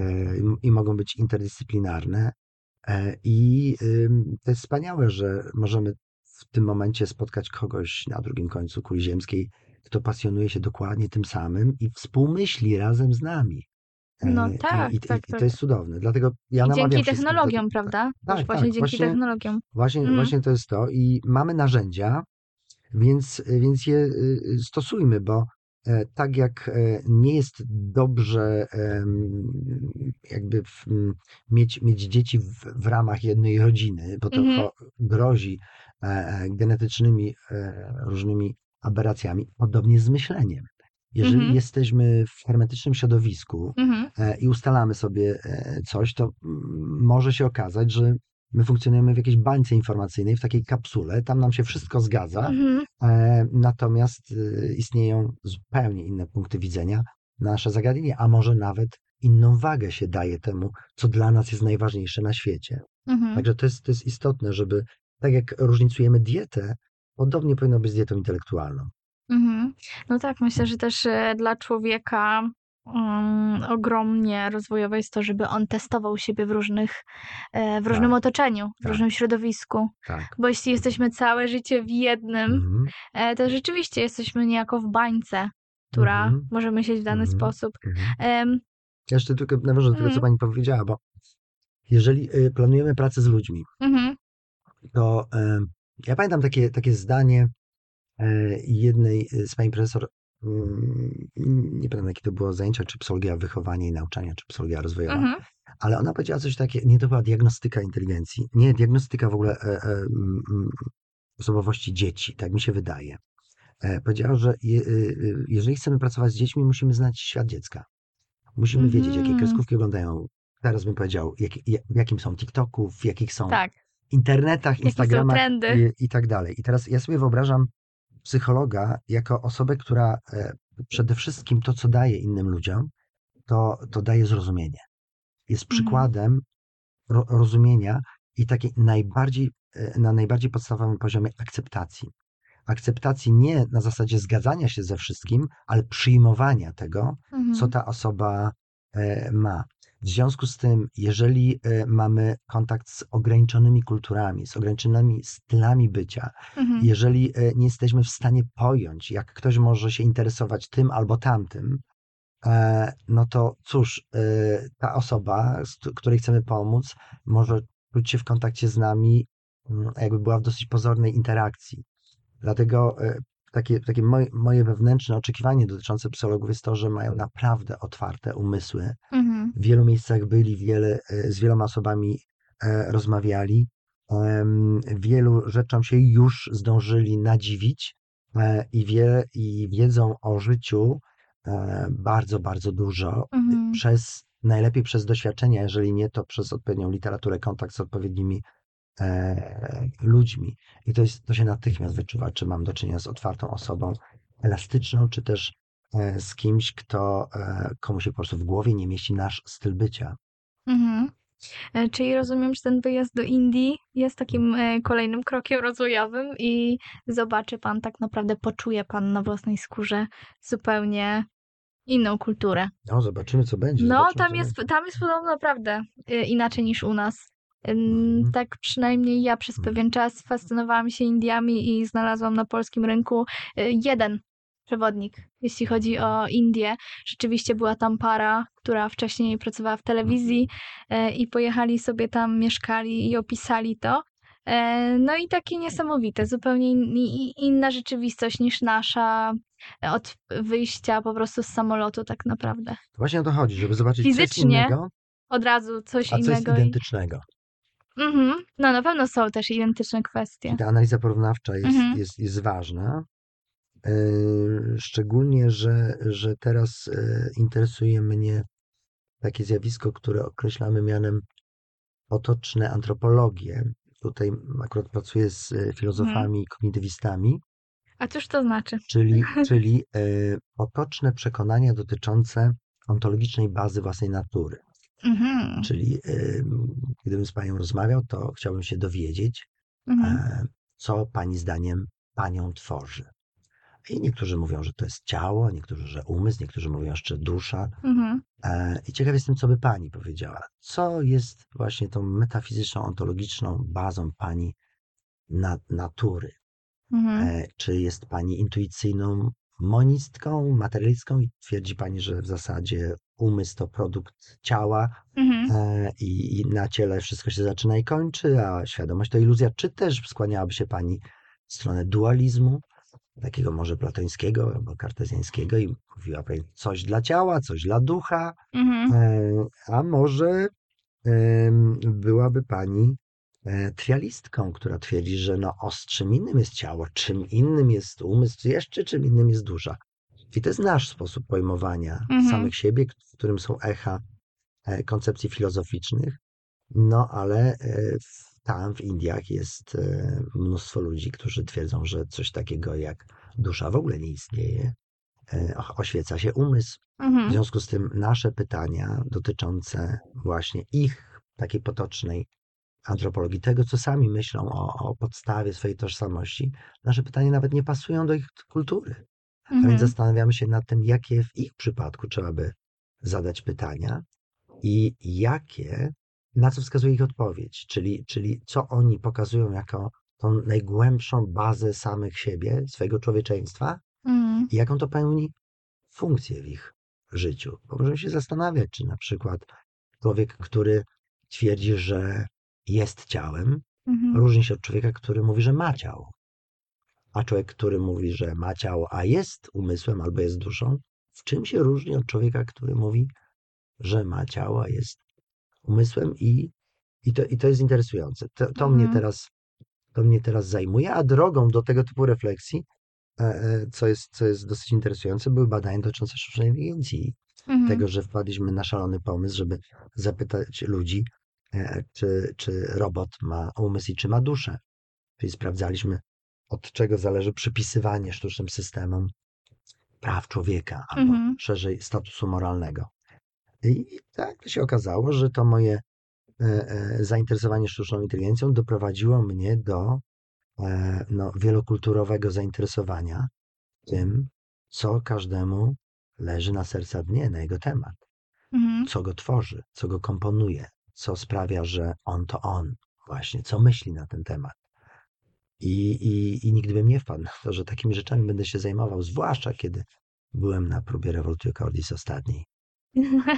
Speaker 1: i- i mogą być interdyscyplinarne. E, I to jest wspaniałe, że możemy w tym momencie spotkać kogoś na drugim końcu kuli ziemskiej, kto pasjonuje się dokładnie tym samym i współmyśli razem z nami. E,
Speaker 2: No
Speaker 1: i-
Speaker 2: tak,
Speaker 1: i,
Speaker 2: tak,
Speaker 1: i,
Speaker 2: tak.
Speaker 1: to jest cudowne. Dlatego ja
Speaker 2: I dzięki technologiom, prawda?
Speaker 1: tak,
Speaker 2: Też właśnie
Speaker 1: tak,
Speaker 2: dzięki
Speaker 1: właśnie-
Speaker 2: technologiom.
Speaker 1: Właśnie,
Speaker 2: Mhm.
Speaker 1: właśnie to jest to. I mamy narzędzia, więc, więc je y, stosujmy, bo e, tak jak e, nie jest dobrze jakby w, mieć, mieć dzieci w, w ramach jednej rodziny, bo to
Speaker 2: Mhm.
Speaker 1: grozi e, e, genetycznymi e, różnymi aberracjami, podobnie z myśleniem. Jeżeli
Speaker 2: Mhm.
Speaker 1: jesteśmy w hermetycznym środowisku,
Speaker 2: Mhm.
Speaker 1: e, i ustalamy sobie e, coś, to może się okazać, że my funkcjonujemy w jakiejś bańce informacyjnej, w takiej kapsule, tam nam się wszystko zgadza,
Speaker 2: Mhm.
Speaker 1: e, natomiast e, istnieją zupełnie inne punkty widzenia na nasze zagadnienie, a może nawet inną wagę się daje temu, co dla nas jest najważniejsze na świecie.
Speaker 2: Mhm.
Speaker 1: Także to jest, to jest istotne, żeby tak jak różnicujemy dietę, podobnie powinno być z dietą intelektualną.
Speaker 2: Mhm. No tak, myślę, że też e, dla człowieka um, ogromnie rozwojowe jest to, żeby on testował siebie w różnych, e, w różnym
Speaker 1: Tak,
Speaker 2: otoczeniu, w
Speaker 1: tak.
Speaker 2: różnym środowisku.
Speaker 1: Tak.
Speaker 2: Bo jeśli jesteśmy całe życie w jednym,
Speaker 1: Mhm.
Speaker 2: e, to rzeczywiście jesteśmy niejako w bańce, która
Speaker 1: Mhm.
Speaker 2: może myśleć w dany
Speaker 1: Mhm.
Speaker 2: sposób.
Speaker 1: Mhm.
Speaker 2: Em,
Speaker 1: Ja jeszcze tylko nawiążę do tego, co
Speaker 2: Mm.
Speaker 1: pani powiedziała, bo jeżeli y, planujemy pracę z ludźmi,
Speaker 2: mhm.
Speaker 1: to ja pamiętam takie, takie zdanie e, jednej z pani profesor, nie pamiętam jakie to było zajęcia, czy psychologia wychowania i nauczania, czy psychologia rozwojowa,
Speaker 2: Mhm.
Speaker 1: ale ona powiedziała coś takiego, nie to była diagnostyka inteligencji, nie, diagnostyka w ogóle e, e, mm, mm, osobowości dzieci, tak mi się wydaje. E, powiedziała, że je, y, y, jeżeli chcemy pracować z dziećmi, musimy znać świat dziecka. Musimy wiedzieć, jakie
Speaker 2: Mhm.
Speaker 1: kreskówki oglądają. Teraz bym powiedział, jak, jakim są TikToków, w jakich są
Speaker 2: Tak.
Speaker 1: internetach,
Speaker 2: Jakie
Speaker 1: Instagramach i, i tak dalej. I teraz ja sobie wyobrażam psychologa jako osobę, która e, przede wszystkim to, co daje innym ludziom, to, to daje zrozumienie. Jest
Speaker 2: Mhm.
Speaker 1: przykładem ro, rozumienia i takiej najbardziej, e, na najbardziej podstawowym poziomie akceptacji. Akceptacji nie na zasadzie zgadzania się ze wszystkim, ale przyjmowania tego,
Speaker 2: Mhm.
Speaker 1: co ta osoba e, ma. W związku z tym, jeżeli e, mamy kontakt z ograniczonymi kulturami, z ograniczonymi stylami bycia,
Speaker 2: Mhm.
Speaker 1: jeżeli e, nie jesteśmy w stanie pojąć, jak ktoś może się interesować tym albo tamtym, e, no to cóż, ta osoba, której chcemy pomóc, może czuć się w kontakcie z nami, mm, jakby była w dosyć pozornej interakcji. Dlatego takie, takie moje, moje wewnętrzne oczekiwanie dotyczące psychologów jest to, że mają naprawdę otwarte umysły.
Speaker 2: Mhm.
Speaker 1: W wielu miejscach byli, wiele, e, z wieloma osobami e, rozmawiali. Wielu rzeczom się już zdążyli nadziwić e, i, wie, i wiedzą o życiu bardzo, bardzo dużo
Speaker 2: Mhm.
Speaker 1: przez, najlepiej przez doświadczenia, jeżeli nie, to przez odpowiednią literaturę, kontakt z odpowiednimi ludźmi. I to, jest, to się natychmiast wyczuwa, czy mam do czynienia z otwartą osobą, elastyczną, czy też e, z kimś, kto, e, komu się po prostu w głowie nie mieści nasz styl bycia.
Speaker 2: Mhm. E, Czyli rozumiem, że ten wyjazd do Indii jest takim e, kolejnym krokiem rozwojowym i zobaczy pan, tak naprawdę poczuje pan na własnej skórze zupełnie inną kulturę.
Speaker 1: No, zobaczymy, co będzie.
Speaker 2: No,
Speaker 1: zobaczymy,
Speaker 2: tam jest,
Speaker 1: będzie.
Speaker 2: tam jest podobno naprawdę e, inaczej niż u nas.
Speaker 1: Mhm.
Speaker 2: Tak przynajmniej ja przez
Speaker 1: Mhm.
Speaker 2: pewien czas fascynowałam się Indiami i znalazłam na polskim rynku e, jeden przewodnik, jeśli chodzi o Indię. Rzeczywiście była tam para, która wcześniej pracowała w telewizji e, i pojechali sobie tam, mieszkali i opisali to. E, No i takie niesamowite, zupełnie inna rzeczywistość niż nasza od wyjścia po prostu z samolotu tak naprawdę.
Speaker 1: Właśnie o to chodzi, żeby zobaczyć coś
Speaker 2: Fizycznie
Speaker 1: innego,
Speaker 2: Od razu coś
Speaker 1: a
Speaker 2: innego. i-
Speaker 1: identycznego.
Speaker 2: Mhm. No na pewno są też identyczne kwestie.
Speaker 1: Ta analiza porównawcza jest,
Speaker 2: Mhm.
Speaker 1: jest, jest ważna. Yy, Szczególnie, że, że teraz yy, interesuje mnie takie zjawisko, które określamy mianem potoczne antropologie. Tutaj akurat pracuję z yy, filozofami i kognitywistami,
Speaker 2: A cóż to znaczy?
Speaker 1: czyli, czyli potoczne przekonania dotyczące ontologicznej bazy własnej natury.
Speaker 2: Mhm.
Speaker 1: Czyli gdybym z Panią rozmawiał, to chciałbym się dowiedzieć,
Speaker 2: Mhm.
Speaker 1: e, co Pani zdaniem Panią tworzy. I niektórzy mówią, że to jest ciało, niektórzy, że umysł, niektórzy mówią jeszcze dusza.
Speaker 2: Mhm.
Speaker 1: E, I ciekaw jestem, co by Pani powiedziała. Co jest właśnie tą metafizyczną, ontologiczną bazą Pani na, natury?
Speaker 2: Mhm.
Speaker 1: E, Czy jest Pani intuicyjną monistką, materialistką i twierdzi Pani, że w zasadzie umysł to produkt ciała
Speaker 2: Mhm.
Speaker 1: e, i, i na ciele wszystko się zaczyna i kończy, a świadomość to iluzja. Czy też skłaniałaby się Pani w stronę dualizmu, takiego może platońskiego albo kartezjańskiego i mówiła Pani coś dla ciała, coś dla ducha,
Speaker 2: Mhm.
Speaker 1: e, a może em, byłaby Pani e, trialistką, która twierdzi, że no, o, z czym innym jest ciało, czym innym jest umysł, jeszcze czym innym jest dusza. I to jest nasz sposób pojmowania
Speaker 2: Mhm.
Speaker 1: samych siebie, w którym są echa e, koncepcji filozoficznych. No ale e, w- tam w Indiach jest e, mnóstwo ludzi, którzy twierdzą, że coś takiego jak dusza w ogóle nie istnieje. E, Oświeca się umysł. W
Speaker 2: Mhm.
Speaker 1: związku z tym nasze pytania dotyczące właśnie ich takiej potocznej antropologii, tego co sami myślą o, o podstawie swojej tożsamości, nasze pytania nawet nie pasują do ich kultury. A więc
Speaker 2: Mhm.
Speaker 1: zastanawiamy się nad tym, jakie w ich przypadku trzeba by zadać pytania i jakie, na co wskazuje ich odpowiedź, czyli, czyli co oni pokazują jako tą najgłębszą bazę samych siebie, swojego człowieczeństwa
Speaker 2: Mhm.
Speaker 1: i jaką to pełni funkcję w ich życiu. Bo możemy się zastanawiać, czy na przykład człowiek, który twierdzi, że jest ciałem,
Speaker 2: Mhm.
Speaker 1: różni się od człowieka, który mówi, że ma ciało. A człowiek, który mówi, że ma ciało, a jest umysłem albo jest duszą, w czym się różni od człowieka, który mówi, że ma ciało, a jest umysłem i, i, to, i to jest interesujące. To, to, mnie
Speaker 2: Mhm.
Speaker 1: teraz, to mnie teraz zajmuje, a drogą do tego typu refleksji, e, e, co jest, co jest dosyć interesujące, były badania dotyczące sztucznej inteligencji
Speaker 2: Mhm.
Speaker 1: tego, że wpadliśmy na szalony pomysł, żeby zapytać ludzi, czy, czy robot ma umysł i czy ma duszę. Czyli sprawdzaliśmy, od czego zależy przypisywanie sztucznym systemom praw człowieka albo
Speaker 2: Mhm.
Speaker 1: szerzej statusu moralnego. I tak się okazało, że to moje e, e, zainteresowanie sztuczną inteligencją doprowadziło mnie do e, no, wielokulturowego zainteresowania tym, co każdemu leży na serca dnie, na jego temat
Speaker 2: Mhm.
Speaker 1: co go tworzy, co go komponuje, co sprawia, że on to on, właśnie, co myśli na ten temat. I, i, I nigdy bym nie wpadł na to, że takimi rzeczami będę się zajmował, zwłaszcza kiedy byłem na próbie Revolutio Cordis ostatniej.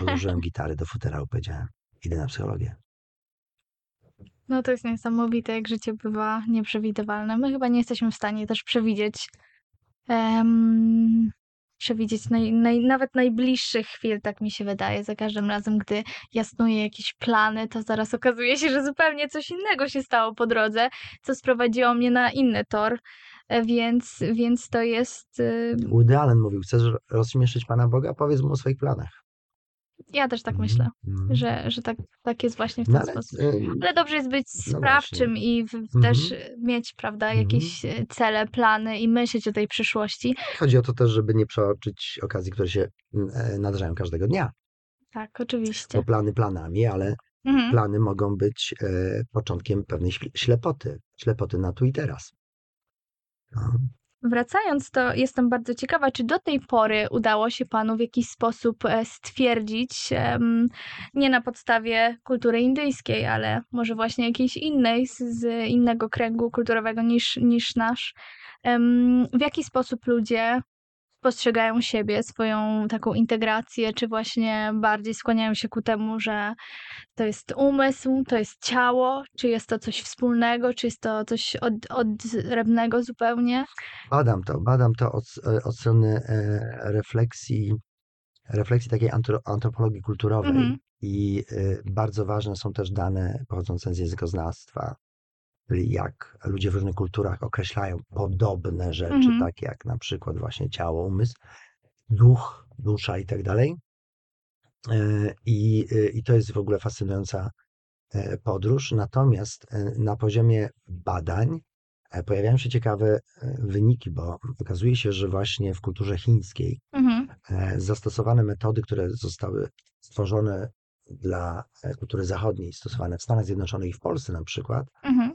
Speaker 1: Odłożyłem gitary do futerału, powiedziałem, idę na psychologię.
Speaker 2: No to jest niesamowite, jak życie bywa nieprzewidywalne. My chyba nie jesteśmy w stanie też przewidzieć przewidzieć naj, naj, nawet najbliższych chwil, tak mi się wydaje. Za każdym razem, gdy jasnuję jakieś plany, to zaraz okazuje się, że zupełnie coś innego się stało po drodze, co sprowadziło mnie na inny tor. E, Więc, więc to jest. y,
Speaker 1: Woody Allen mówił, chcesz rozśmieszyć Pana Boga? Powiedz mu o swoich planach.
Speaker 2: Ja też tak myślę,
Speaker 1: mhm.
Speaker 2: że, że tak, tak jest właśnie w
Speaker 1: No
Speaker 2: ten
Speaker 1: ale,
Speaker 2: sposób. Ale dobrze jest być
Speaker 1: No
Speaker 2: sprawczym
Speaker 1: właśnie.
Speaker 2: i w,
Speaker 1: Mhm.
Speaker 2: też mieć, prawda,
Speaker 1: Mhm.
Speaker 2: jakieś e, cele, plany i myśleć o tej przyszłości.
Speaker 1: Chodzi o to też, żeby nie przeoczyć okazji, które się e, nadarzają każdego dnia.
Speaker 2: Tak, oczywiście.
Speaker 1: Bo plany planami, ale
Speaker 2: Mhm.
Speaker 1: plany mogą być e, początkiem pewnej śl- ślepoty, ślepoty na tu i teraz. No.
Speaker 2: Wracając, to jestem bardzo ciekawa, czy do tej pory udało się panu w jakiś sposób e, stwierdzić, nie na podstawie kultury indyjskiej, ale może właśnie jakiejś innej, z, innego kręgu kulturowego niż, niż nasz, w jaki sposób ludzie postrzegają siebie, swoją taką integrację, czy właśnie bardziej skłaniają się ku temu, że to jest umysł, to jest ciało, czy jest to coś wspólnego, czy jest to coś od, odrębnego zupełnie?
Speaker 1: Badam to, badam to od, e, od strony e, refleksji, refleksji takiej antro, antropologii kulturowej
Speaker 2: Mhm.
Speaker 1: i e, bardzo ważne są też dane pochodzące z językoznawstwa, czyli jak ludzie w różnych kulturach określają podobne rzeczy,
Speaker 2: Mhm.
Speaker 1: takie jak na przykład właśnie ciało, umysł, duch, dusza i tak dalej. E, I, e, I to jest w ogóle fascynująca e, podróż. Natomiast na poziomie badań pojawiają się ciekawe wyniki, bo okazuje się, że właśnie w kulturze chińskiej
Speaker 2: Mhm.
Speaker 1: zastosowane metody, które zostały stworzone dla kultury zachodniej, stosowane w Stanach Zjednoczonych i w Polsce na przykład,
Speaker 2: Mhm.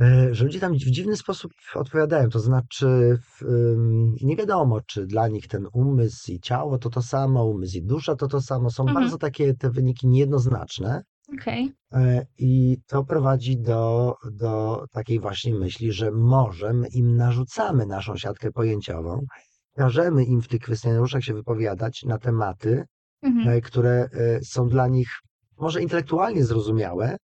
Speaker 1: E, że ludzie tam w dziwny sposób odpowiadają. To znaczy, nie wiadomo, czy dla nich ten umysł i ciało to to samo, umysł i dusza to to samo. Są
Speaker 2: Mhm.
Speaker 1: bardzo takie te wyniki niejednoznaczne.
Speaker 2: Okej.
Speaker 1: E, I to prowadzi do, do takiej właśnie myśli, że może my im narzucamy naszą siatkę pojęciową, każemy im w tych kwestionariuszach się wypowiadać na tematy,
Speaker 2: Mhm.
Speaker 1: e, które są dla nich może intelektualnie zrozumiałe,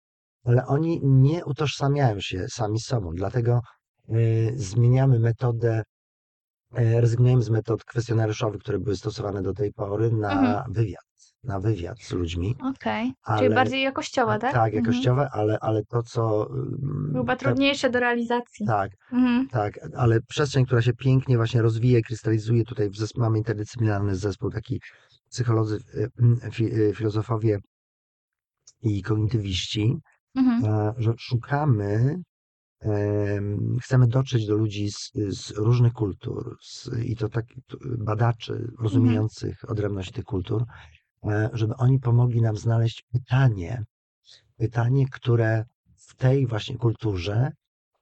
Speaker 1: ale oni nie utożsamiają się sami z sobą. Dlatego e, zmieniamy metodę, e, rezygnujemy z metod kwestionariuszowych, które były stosowane do tej pory, na
Speaker 2: Mhm.
Speaker 1: wywiad, na wywiad z ludźmi.
Speaker 2: Okej. Czyli
Speaker 1: Ale-
Speaker 2: bardziej jakościowa, tak?
Speaker 1: Tak,
Speaker 2: Mhm.
Speaker 1: jakościowe, ale, ale to, co.
Speaker 2: Chyba
Speaker 1: te-
Speaker 2: trudniejsze do realizacji.
Speaker 1: Tak,
Speaker 2: Mhm.
Speaker 1: tak, ale przestrzeń, która się pięknie właśnie rozwija, krystalizuje. Tutaj w zespół, mamy interdyscyplinarny zespół, taki psycholodzy, y, y, fi, y, filozofowie i kognitywiści,
Speaker 2: Mhm.
Speaker 1: e, że szukamy, em, chcemy dotrzeć do ludzi z, z różnych kultur z, i to tak t- badaczy rozumiejących odrębność tych kultur, e, żeby oni pomogli nam znaleźć pytanie, pytanie, które w tej właśnie kulturze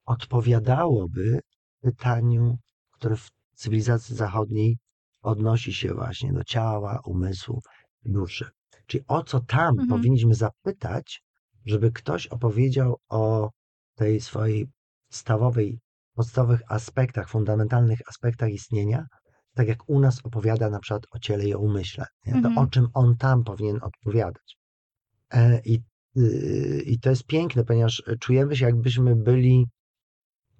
Speaker 1: odpowiadałoby pytaniu, które w cywilizacji zachodniej odnosi się właśnie do ciała, umysłu, duszy. Czyli o co tam
Speaker 2: Mhm.
Speaker 1: powinniśmy zapytać, żeby ktoś opowiedział o tej swojej podstawowej, podstawowych aspektach, fundamentalnych aspektach istnienia, tak jak u nas opowiada na przykład o ciele i o umyśle. Nie? To
Speaker 2: Mhm.
Speaker 1: o czym on tam powinien odpowiadać. E, I, y, I to jest piękne, ponieważ czujemy się, jakbyśmy byli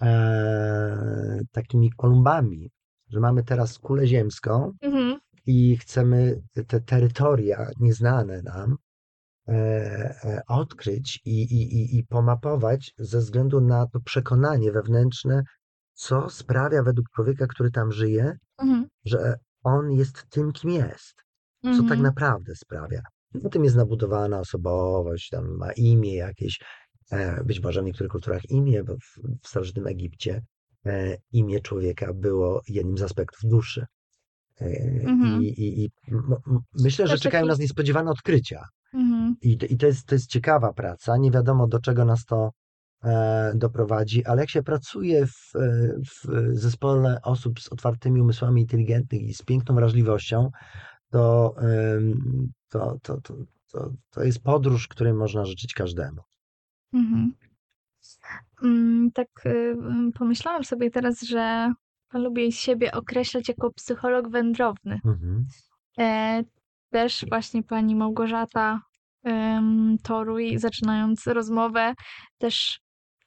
Speaker 1: e, takimi kolumbami, że mamy teraz kulę ziemską
Speaker 2: Mhm.
Speaker 1: i chcemy te terytoria nieznane nam odkryć i, i, i, i pomapować ze względu na to przekonanie wewnętrzne, co sprawia według człowieka, który tam żyje,
Speaker 2: Mhm.
Speaker 1: że on jest tym, kim jest co tak
Speaker 2: Mhm.
Speaker 1: naprawdę sprawia. Na tym jest nabudowana osobowość, tam ma imię jakieś, e, być może w niektórych kulturach imię, bo w, w starożytnym Egipcie e, imię człowieka było jednym z aspektów duszy. E,
Speaker 2: Mhm.
Speaker 1: I, i, i myślę, że czekają nas niespodziewane odkrycia.
Speaker 2: Mhm.
Speaker 1: I, to- i to, jest, to jest ciekawa praca. Nie wiadomo, do czego nas to e, doprowadzi, ale jak się pracuje w, e, w zespole osób z otwartymi umysłami inteligentnych i z piękną wrażliwością, to, em, to, to, to, to, to jest podróż, której można życzyć każdemu.
Speaker 2: Mhm. Mm, Tak y, pomyślałam sobie teraz, że pan lubi siebie określać jako psycholog wędrowny.
Speaker 1: Mhm.
Speaker 2: Też właśnie pani Małgorzata em, Toruj, zaczynając rozmowę, też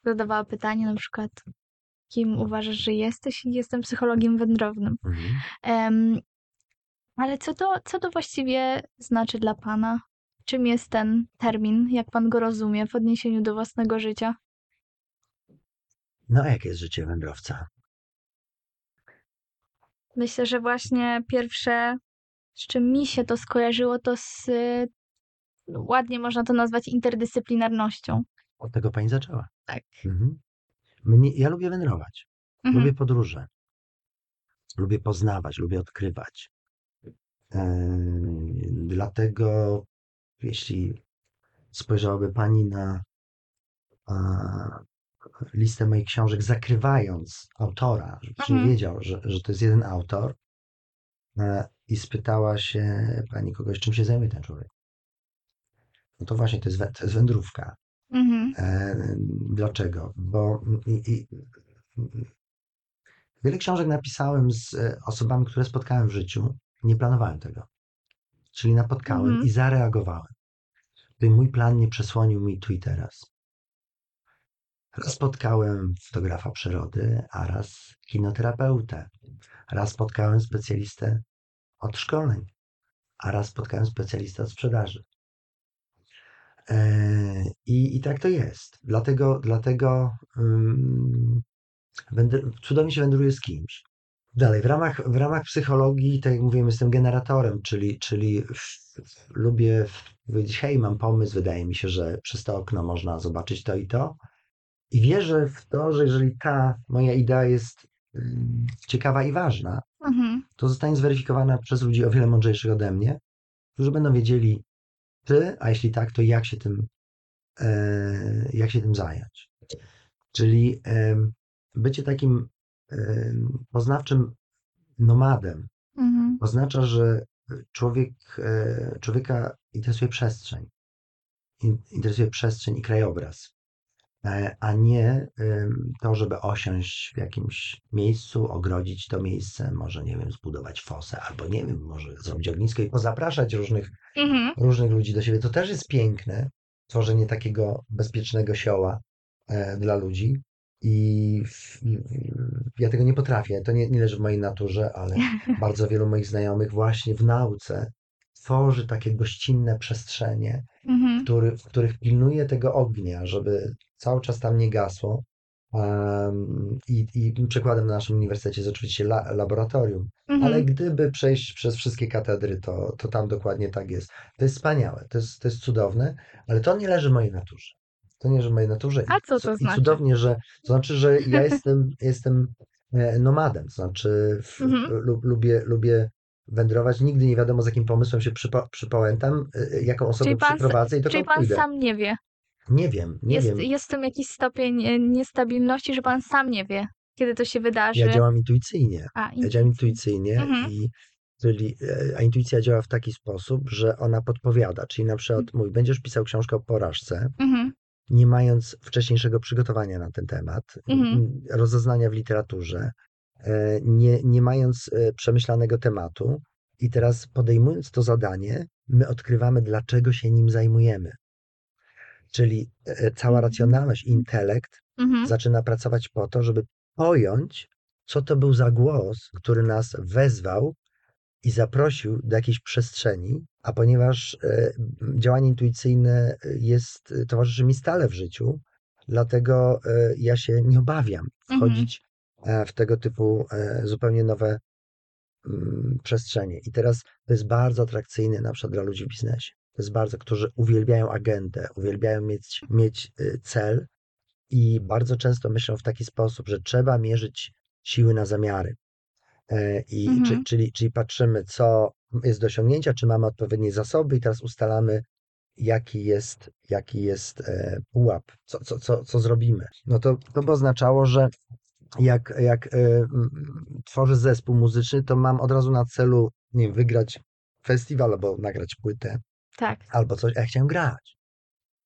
Speaker 2: zadawała pytanie na przykład, kim uważasz, że jesteś? I jestem psychologiem wędrownym.
Speaker 1: Mhm.
Speaker 2: Em, ale co to, co to właściwie znaczy dla pana? Czym jest ten termin? Jak pan go rozumie w odniesieniu do własnego życia?
Speaker 1: No a jakie jest życie wędrowca?
Speaker 2: Myślę, że właśnie pierwsze, z czym mi się to skojarzyło, to z y, ładnie można to nazwać interdyscyplinarnością.
Speaker 1: Od tego pani zaczęła.
Speaker 2: Tak.
Speaker 1: Mhm. Mnie, ja lubię wędrować,
Speaker 2: Mhm.
Speaker 1: lubię podróże, lubię poznawać, lubię odkrywać. Em, dlatego jeśli spojrzałaby pani na a, listę moich książek, zakrywając autora, żeby ktoś nie
Speaker 2: Mhm.
Speaker 1: wiedział, że, że to jest jeden autor, e, i spytała się pani kogoś, czym się zajmuje ten człowiek. No to właśnie to jest, wę- to jest wędrówka.
Speaker 2: Mhm.
Speaker 1: E, Dlaczego? Bo i, i, wiele książek napisałem z e, osobami, które spotkałem w życiu. Nie planowałem tego. Czyli napotkałem
Speaker 2: Mhm.
Speaker 1: i zareagowałem. Gdy mój plan nie przesłonił mi tu i teraz. Raz spotkałem fotografa przyrody, a raz kinoterapeutę. Raz spotkałem specjalistę od szkoleń, a raz spotkałem specjalistę od sprzedaży. E, I, I tak to jest. Dlatego, dlatego um, wędr- cudownie się wędruje z kimś. Dalej, w ramach, w ramach psychologii, tak jak mówiłem, jestem generatorem, czyli, czyli w, w, lubię powiedzieć, hej, mam pomysł, wydaje mi się, że przez to okno można zobaczyć to i to. I wierzę w to, że jeżeli ta moja idea jest ciekawa i ważna,
Speaker 2: Mhm.
Speaker 1: to zostanie zweryfikowana przez ludzi o wiele mądrzejszych ode mnie, którzy będą wiedzieli, ty, a jeśli tak, to jak się tym, e, jak się tym zająć. Czyli bycie takim poznawczym nomadem
Speaker 2: Mhm.
Speaker 1: oznacza, że człowiek, e, człowieka interesuje przestrzeń. In- Interesuje przestrzeń i krajobraz, a nie to, żeby osiąść w jakimś miejscu, ogrodzić to miejsce, może, nie wiem, zbudować fosę, albo nie wiem, może zrobić ognisko i pozapraszać różnych
Speaker 2: Mhm.
Speaker 1: różnych ludzi do siebie. To też jest piękne, tworzenie takiego bezpiecznego sioła e, dla ludzi. I w, w, ja tego nie potrafię. To nie, nie leży w mojej naturze, ale bardzo wielu moich znajomych właśnie w nauce tworzy takie gościnne przestrzenie,
Speaker 2: Mhm.
Speaker 1: który, w których pilnuje tego ognia, żeby cały czas tam nie gasło. I, I przykładem na naszym uniwersytecie jest oczywiście la, laboratorium. Ale
Speaker 2: Mhm.
Speaker 1: gdyby przejść przez wszystkie katedry, to, to tam dokładnie tak jest. To jest wspaniałe, to jest, to jest cudowne, ale to nie leży w mojej naturze. To nie leży w mojej naturze.
Speaker 2: A co
Speaker 1: I,
Speaker 2: to
Speaker 1: I
Speaker 2: znaczy?
Speaker 1: cudownie, że to znaczy, że ja jestem, jestem e, nomadem, to znaczy w,
Speaker 2: Mhm.
Speaker 1: lu, lubię, lubię wędrować. Nigdy nie wiadomo, z jakim pomysłem się przypo, przypałętam, e, jaką osobę
Speaker 2: Czyli pan,
Speaker 1: przyprowadzę i
Speaker 2: czyli
Speaker 1: dokąd
Speaker 2: pan
Speaker 1: pójdę.
Speaker 2: sam nie wie.
Speaker 1: Nie wiem, nie
Speaker 2: Jest,
Speaker 1: wiem.
Speaker 2: jest w tym jakiś stopień e, niestabilności, że pan sam nie wie, kiedy to się wydarzy.
Speaker 1: Ja działam intuicyjnie.
Speaker 2: A,
Speaker 1: Ja działam intuicyjnie
Speaker 2: Mhm.
Speaker 1: i czyli, e, a intuicja działa w taki sposób, że ona podpowiada, czyli na przykład mówi, będziesz pisał książkę o porażce,
Speaker 2: Mhm.
Speaker 1: nie mając wcześniejszego przygotowania na ten temat,
Speaker 2: Mhm.
Speaker 1: rozeznania w literaturze, e, nie, nie mając przemyślanego tematu i teraz podejmując to zadanie, my odkrywamy, dlaczego się nim zajmujemy. Czyli e, cała racjonalność, intelekt
Speaker 2: Mhm.
Speaker 1: zaczyna pracować po to, żeby pojąć, co to był za głos, który nas wezwał i zaprosił do jakiejś przestrzeni, a ponieważ e, działanie intuicyjne jest, towarzyszy mi stale w życiu, dlatego e, ja się nie obawiam wchodzić e, w tego typu e, zupełnie nowe mm, przestrzenie. I teraz to jest bardzo atrakcyjne na przykład dla ludzi w biznesie. To jest bardzo, którzy uwielbiają agendę, uwielbiają mieć, mieć y, cel i bardzo często myślą w taki sposób, że trzeba mierzyć siły na zamiary. E, I,
Speaker 2: Mhm.
Speaker 1: czy, czyli, czyli patrzymy, co jest do osiągnięcia, czy mamy odpowiednie zasoby i teraz ustalamy, jaki jest, jaki jest e, pułap, co, co, co, co zrobimy. No to, to by oznaczało, że jak, jak e, tworzę zespół muzyczny, to mam od razu na celu, nie wiem, wygrać festiwal albo nagrać płytę,
Speaker 2: Tak.
Speaker 1: albo coś, a ja chciałem grać.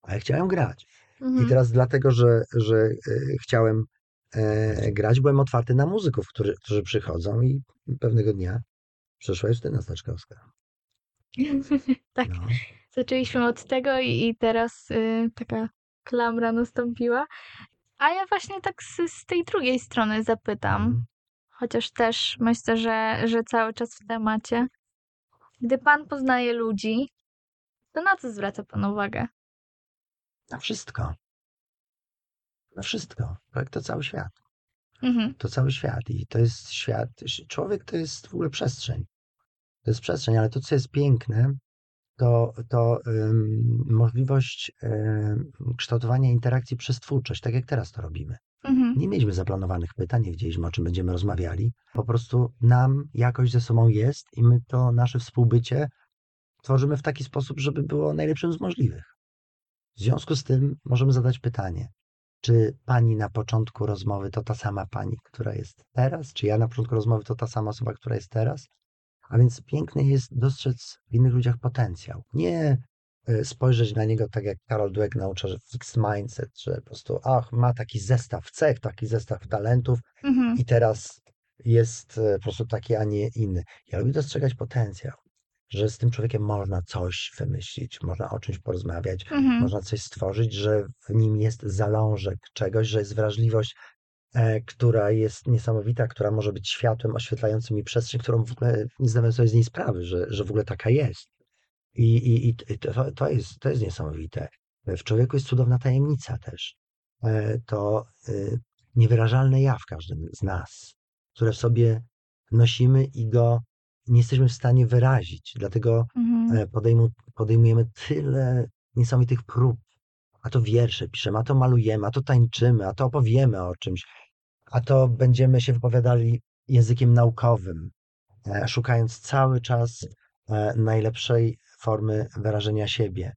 Speaker 1: A ja chciałem grać. I
Speaker 2: Mhm.
Speaker 1: teraz dlatego, że, że e, chciałem e, grać, byłem otwarty na muzyków, którzy, którzy przychodzą i pewnego dnia przyszła Justyna Staczkowska.
Speaker 2: tak.
Speaker 1: No.
Speaker 2: Zaczęliśmy od tego i, i teraz y, taka klamra nastąpiła. A ja właśnie tak z, z tej drugiej strony zapytam,
Speaker 1: Mhm.
Speaker 2: chociaż też myślę, że, że cały czas w temacie. Gdy pan poznaje ludzi, to na co zwraca pan uwagę?
Speaker 1: Na wszystko. Na wszystko. Tak to cały świat.
Speaker 2: Mhm.
Speaker 1: To cały świat. I to jest świat. Człowiek to jest w ogóle przestrzeń. To jest przestrzeń, ale to, co jest piękne, to, to ym, możliwość ym, kształtowania interakcji przez twórczość, tak jak teraz to robimy.
Speaker 2: Mhm.
Speaker 1: Nie mieliśmy zaplanowanych pytań, nie wiedzieliśmy, o czym będziemy rozmawiali. Po prostu nam jakoś ze sobą jest i my to nasze współbycie tworzymy w taki sposób, żeby było najlepszym z możliwych. W związku z tym możemy zadać pytanie, czy pani na początku rozmowy to ta sama pani, która jest teraz? Czy ja na początku rozmowy to ta sama osoba, która jest teraz? A więc piękne jest dostrzec w innych ludziach potencjał. Nie e, spojrzeć na niego tak jak Karol Dweck naucza, że fixed mindset, że po prostu ach, ma taki zestaw cech, taki zestaw talentów
Speaker 2: Mhm.
Speaker 1: i teraz jest e, po prostu taki, a nie inny. Ja lubię dostrzegać potencjał, że z tym człowiekiem można coś wymyślić, można o czymś porozmawiać,
Speaker 2: Mhm.
Speaker 1: można coś stworzyć, że w nim jest zalążek czegoś, że jest wrażliwość, e, która jest niesamowita, która może być światłem oświetlającym mi przestrzeń, którą w ogóle nie zdawałem sobie z niej sprawy, że, że w ogóle taka jest. I, i, i to, to, jest, to jest niesamowite. W człowieku jest cudowna tajemnica też. E, To y, niewyrażalne ja w każdym z nas, które w sobie nosimy i go nie jesteśmy w stanie wyrazić. Dlatego
Speaker 2: Mhm.
Speaker 1: e, podejmu, podejmujemy tyle niesamowitych prób. A to wiersze piszemy, a to malujemy, a to tańczymy, a to opowiemy o czymś, a to będziemy się wypowiadali językiem naukowym, e, szukając cały czas e, najlepszej formy wyrażenia siebie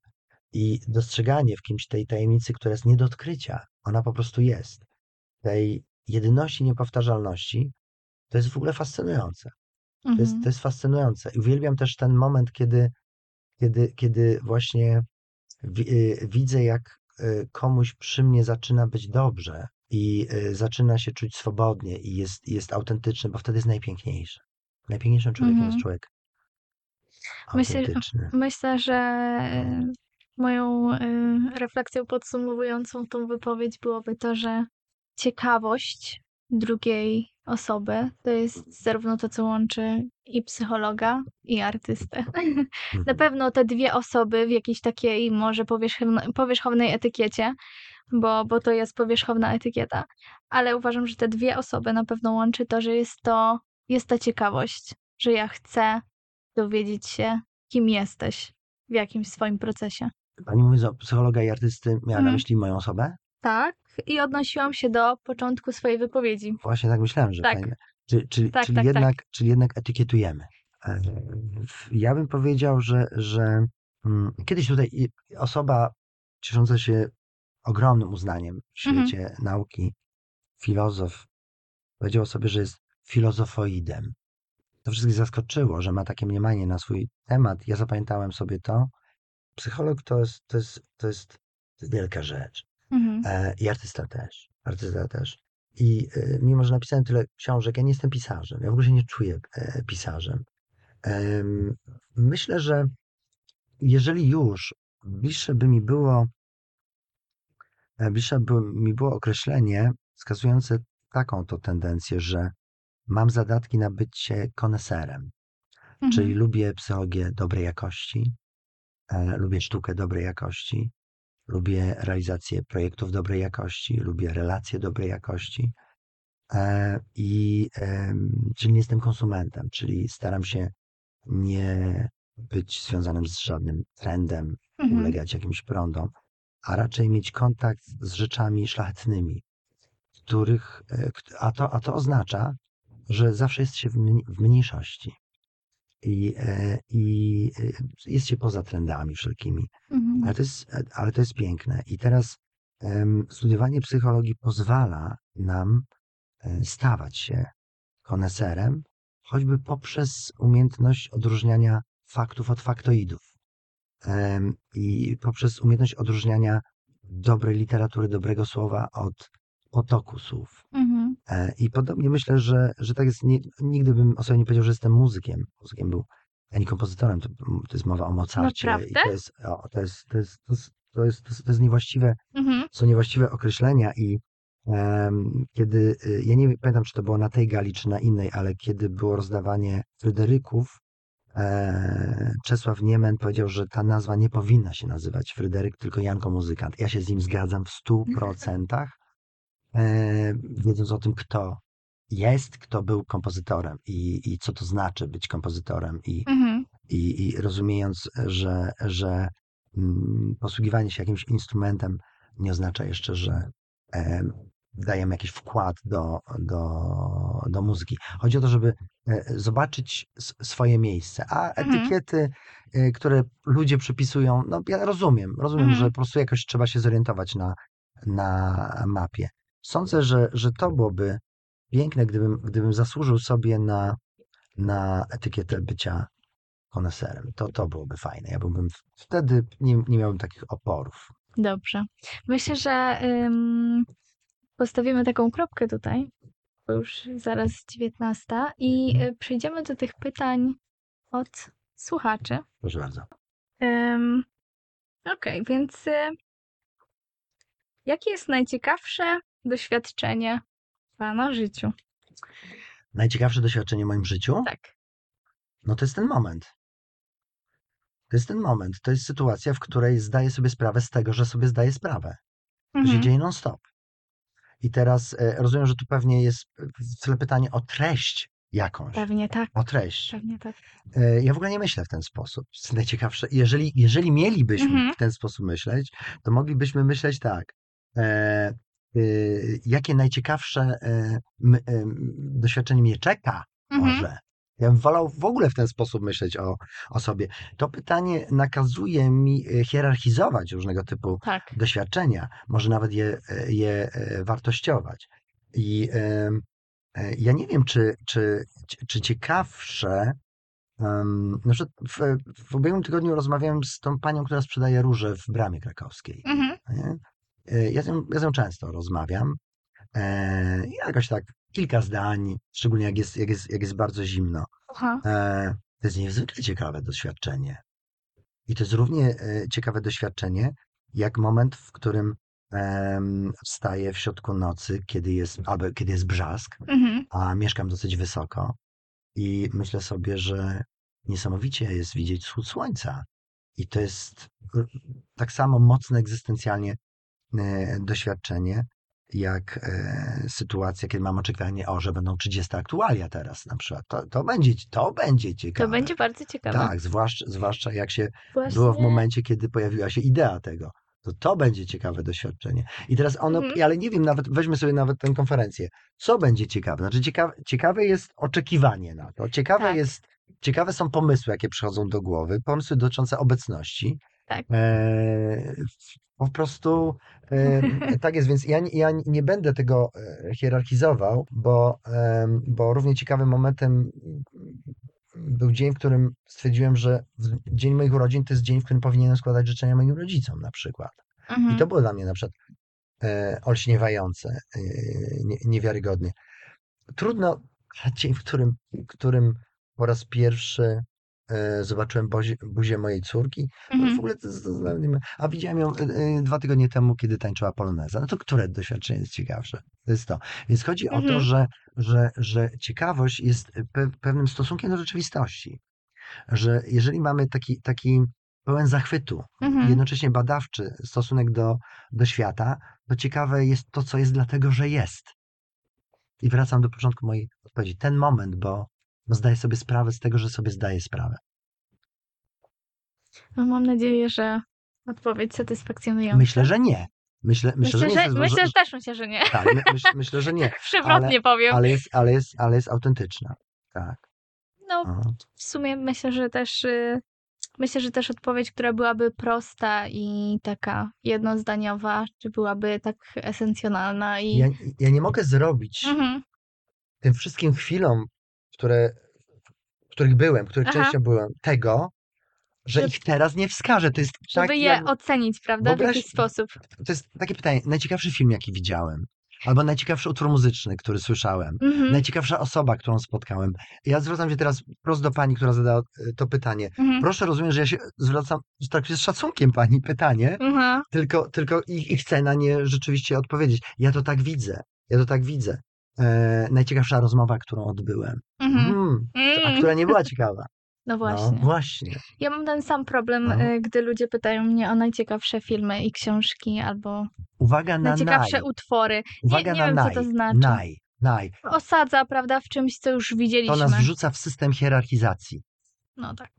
Speaker 1: i dostrzeganie w kimś tej tajemnicy, która jest nie do odkrycia. Ona po prostu jest. Tej jedyności, niepowtarzalności, to jest w ogóle fascynujące. To jest,
Speaker 2: Mhm.
Speaker 1: to jest fascynujące. I uwielbiam też ten moment, kiedy, kiedy, kiedy właśnie y, widzę, jak y, komuś przy mnie zaczyna być dobrze i y, zaczyna się czuć swobodnie i jest, jest autentyczny, bo wtedy jest najpiękniejszy. Najpiękniejszym człowiekiem
Speaker 2: Mhm.
Speaker 1: jest człowiek
Speaker 2: Myślę-
Speaker 1: autentyczny.
Speaker 2: Myślę, że e, moją refleksją podsumowującą tą wypowiedź byłoby to, że ciekawość drugiej osoby to jest zarówno to, co łączy i psychologa, i artystę. Na
Speaker 1: Mhm.
Speaker 2: pewno te dwie osoby w jakiejś takiej może powierzchownej etykiecie, bo, bo to jest powierzchowna etykieta, ale uważam, że te dwie osoby na pewno łączy to, że jest to, jest ta ciekawość, że ja chcę dowiedzieć się, kim jesteś w jakimś swoim procesie.
Speaker 1: Pani mówiąc o psychologa i artysty, miała na
Speaker 2: Mhm.
Speaker 1: myśli moją osobę?
Speaker 2: Tak, i odnosiłam się do początku swojej wypowiedzi.
Speaker 1: Właśnie tak myślałem, że
Speaker 2: Tak.
Speaker 1: pani... Czyli, czyli,
Speaker 2: Tak,
Speaker 1: czyli,
Speaker 2: tak, tak.
Speaker 1: jednak, czyli jednak etykietujemy. E, Ja bym powiedział, że, że mm, kiedyś tutaj osoba ciesząca się ogromnym uznaniem w
Speaker 2: Mhm.
Speaker 1: świecie nauki, filozof, powiedział sobie, że jest filozofoidem. To wszystkich zaskoczyło, że ma takie mniemanie na swój temat. Ja zapamiętałem sobie to. Psycholog to jest, to jest, to jest wielka rzecz.
Speaker 2: Mhm.
Speaker 1: E, I artysta też. Artysta też. I e, mimo, że napisałem tyle książek, ja nie jestem pisarzem. Ja w ogóle się nie czuję e, pisarzem. Em, Myślę, że jeżeli już bliższe by mi było, e, bliższe by mi było określenie wskazujące taką to tendencję, że mam zadatki na bycie koneserem,
Speaker 2: Mhm.
Speaker 1: czyli lubię psychologię dobrej jakości, e, lubię sztukę dobrej jakości, lubię realizację projektów dobrej jakości, lubię relacje dobrej jakości. E, I czyli nie jestem konsumentem, czyli staram się nie być związanym z żadnym trendem,
Speaker 2: Mhm.
Speaker 1: ulegać jakimś prądom, a raczej mieć kontakt z rzeczami szlachetnymi, których, e, a to, a to oznacza, że zawsze jest się w mniejszości i, e, i e, jest się poza trendami wszelkimi.
Speaker 2: Mhm.
Speaker 1: Ale to jest, ale to jest piękne. I teraz em, studiowanie psychologii pozwala nam e, stawać się koneserem, choćby poprzez umiejętność odróżniania faktów od faktoidów. Em, I poprzez umiejętność odróżniania dobrej literatury, dobrego słowa od potoku słów.
Speaker 2: Mhm.
Speaker 1: E, I podobnie myślę, że, że tak jest. Nie, nigdy bym o sobie nie powiedział, że jestem muzykiem. Muzykiem był ani kompozytorem. To, to jest mowa o Mozarcie. I to jest, o, to, jest, to, jest, to, jest, to, jest, to, niewłaściwe,
Speaker 2: Mhm.
Speaker 1: są niewłaściwe określenia i em, kiedy, y, ja nie pamiętam, czy to było na tej gali, czy na innej, ale kiedy było rozdawanie Fryderyków, e, Czesław Niemen powiedział, że ta nazwa nie powinna się nazywać Fryderyk, tylko Janko Muzykant. Ja się z nim zgadzam w stu procentach, wiedząc o tym, kto jest, kto był kompozytorem i, i co to znaczy być kompozytorem i,
Speaker 2: Mhm.
Speaker 1: i, i rozumiejąc, że, że mm, posługiwanie się jakimś instrumentem nie oznacza jeszcze, że em, dajemy jakiś wkład do, do, do muzyki. Chodzi o to, żeby e, zobaczyć swoje miejsce, a
Speaker 2: Mhm.
Speaker 1: etykiety, e, które ludzie przypisują, no ja rozumiem, rozumiem,
Speaker 2: Mhm.
Speaker 1: że po prostu jakoś trzeba się zorientować na, na mapie. Sądzę, że, że to byłoby piękne, gdybym, gdybym zasłużył sobie na, na etykietę bycia koneserem. To, to byłoby fajne. Ja w- wtedy nie, nie miałbym takich oporów.
Speaker 2: Dobrze. Myślę, że ym, postawimy taką kropkę tutaj, bo już zaraz 19 i y, przejdziemy do tych pytań od słuchaczy.
Speaker 1: Proszę bardzo.
Speaker 2: Ym, Okej, więc y, jakie jest najciekawsze doświadczenie w Pana życiu?
Speaker 1: Najciekawsze doświadczenie w moim życiu,
Speaker 2: Tak.
Speaker 1: no to jest ten moment. To jest ten moment. To jest sytuacja, w której zdaję sobie sprawę z tego, że sobie zdaję sprawę. To się
Speaker 2: Mhm.
Speaker 1: dzieje non-stop. I teraz e, rozumiem, że tu pewnie jest w tle pytanie o treść jakąś.
Speaker 2: Pewnie tak,
Speaker 1: O treść.
Speaker 2: pewnie tak.
Speaker 1: E, Ja w ogóle nie myślę w ten sposób. To jest najciekawsze. Jeżeli, jeżeli mielibyśmy
Speaker 2: Mhm.
Speaker 1: w ten sposób myśleć, to moglibyśmy myśleć tak. E, jakie najciekawsze e, e, doświadczenie mnie czeka,
Speaker 2: Mhm.
Speaker 1: może. Ja bym wolał w ogóle w ten sposób myśleć o, o sobie. To pytanie nakazuje mi e, hierarchizować różnego typu
Speaker 2: Tak.
Speaker 1: doświadczenia, może nawet je, je wartościować. I ja nie wiem, czy, czy, czy ciekawsze. Um, na przykład w, w ubiegłym tygodniu rozmawiałem z tą panią, która sprzedaje róże w bramie krakowskiej.
Speaker 2: Mhm.
Speaker 1: E, Ja, z nią, ja z nią często rozmawiam. E, jakoś tak kilka zdań, szczególnie jak jest, jak jest, jak jest bardzo zimno. E, to jest niezwykle ciekawe doświadczenie. I to jest równie e, ciekawe doświadczenie, jak moment, w którym wstaję w środku nocy, kiedy jest, albo kiedy jest brzask,
Speaker 2: Mhm.
Speaker 1: a mieszkam dosyć wysoko i myślę sobie, że niesamowicie jest widzieć wschód słońca. I to jest tak samo mocne egzystencjalnie doświadczenie, jak e, sytuacja, kiedy mam oczekiwanie, o, że będą 30 aktualia teraz na przykład. To, to, będzie, to będzie ciekawe.
Speaker 2: To będzie bardzo ciekawe.
Speaker 1: Tak, zwłaszcza, zwłaszcza jak się
Speaker 2: Właśnie...
Speaker 1: było w momencie, kiedy pojawiła się idea tego. To to będzie ciekawe doświadczenie. I teraz ono,
Speaker 2: Mhm.
Speaker 1: ale nie wiem, nawet weźmy sobie nawet tę konferencję. Co będzie ciekawe? Znaczy ciekawe, ciekawe jest oczekiwanie na to. Ciekawe
Speaker 2: Tak.
Speaker 1: jest, ciekawe są pomysły, jakie przychodzą do głowy, pomysły dotyczące obecności.
Speaker 2: Tak.
Speaker 1: E, po prostu e, tak jest, więc ja, nie- ja nie będę tego e, hierarchizował, bo, em, bo równie ciekawym momentem był dzień, w którym stwierdziłem, że dzień moich urodzin to jest dzień, w którym powinienem składać życzenia moim rodzicom na przykład.
Speaker 2: Mhm.
Speaker 1: I to było dla mnie na przykład e, olśniewające, e, nie, niewiarygodnie. Trudno, dzień, w którym, w którym po raz pierwszy zobaczyłem bozie, buzię mojej córki.
Speaker 2: Mhm.
Speaker 1: w ogóle to, to. A widziałem ją e, e, dwa tygodnie temu, kiedy tańczyła poloneza. No to które doświadczenie jest ciekawsze? To jest to. Więc chodzi o to,
Speaker 2: Mhm.
Speaker 1: że, że, że ciekawość jest pe, pewnym stosunkiem do rzeczywistości. Że jeżeli mamy taki, taki pełen zachwytu i
Speaker 2: Mhm.
Speaker 1: jednocześnie badawczy stosunek do, do świata, to ciekawe jest to, co jest dlatego, że jest. I wracam do początku mojej odpowiedzi. Ten moment, bo, bo zdaję sobie sprawę z tego, że sobie zdaję sprawę.
Speaker 2: No, mam nadzieję, że odpowiedź satysfakcjonująca.
Speaker 1: Myślę, że nie. Myślę, myślę,
Speaker 2: Myślę,
Speaker 1: że, nie
Speaker 2: że, myślę, że też myślę, że nie.
Speaker 1: tak, my, myśl, myślę, że nie.
Speaker 2: Przewrotnie powiem.
Speaker 1: Ale jest, ale jest, ale jest autentyczna. Tak.
Speaker 2: No,
Speaker 1: Aha.
Speaker 2: w sumie myślę, że też y, myślę, że też odpowiedź, która byłaby prosta i taka jednozdaniowa, czy byłaby tak esencjonalna i
Speaker 1: Ja, ja nie mogę zrobić
Speaker 2: mhm.
Speaker 1: tym wszystkim chwilom, które, w których byłem, w których
Speaker 2: Aha.
Speaker 1: częścią byłem, tego, że
Speaker 2: Że-
Speaker 1: ich teraz nie wskażę. To jest
Speaker 2: żeby
Speaker 1: tak,
Speaker 2: je
Speaker 1: jak,
Speaker 2: ocenić, prawda, w jakiś sposób.
Speaker 1: to jest takie pytanie. Najciekawszy film, jaki widziałem. Albo najciekawszy utwór muzyczny, który słyszałem.
Speaker 2: Mhm.
Speaker 1: Najciekawsza osoba, którą spotkałem. Ja zwracam się teraz prosto do pani, która zadała e, to pytanie.
Speaker 2: Mhm.
Speaker 1: Proszę rozumieć, że ja się zwracam tak z szacunkiem pani pytanie,
Speaker 2: Mhm.
Speaker 1: tylko, tylko i, i chcę na nie rzeczywiście odpowiedzieć. Ja to tak widzę. Ja to tak widzę. E, najciekawsza rozmowa, którą odbyłem.
Speaker 2: Mhm.
Speaker 1: Mm, a
Speaker 2: Mm.
Speaker 1: która nie była ciekawa.
Speaker 2: No
Speaker 1: No,
Speaker 2: właśnie.
Speaker 1: właśnie.
Speaker 2: Ja mam ten sam problem,
Speaker 1: No.
Speaker 2: y, gdy ludzie pytają mnie o najciekawsze filmy i książki albo
Speaker 1: Uwaga na
Speaker 2: najciekawsze
Speaker 1: naj.
Speaker 2: utwory.
Speaker 1: Uwaga
Speaker 2: nie
Speaker 1: na
Speaker 2: wiem, co
Speaker 1: naj.
Speaker 2: to znaczy.
Speaker 1: Naj. Naj.
Speaker 2: Osadza, prawda, w czymś, co już
Speaker 1: To
Speaker 2: widzieliśmy.
Speaker 1: nas wrzuca w system hierarchizacji.
Speaker 2: No tak.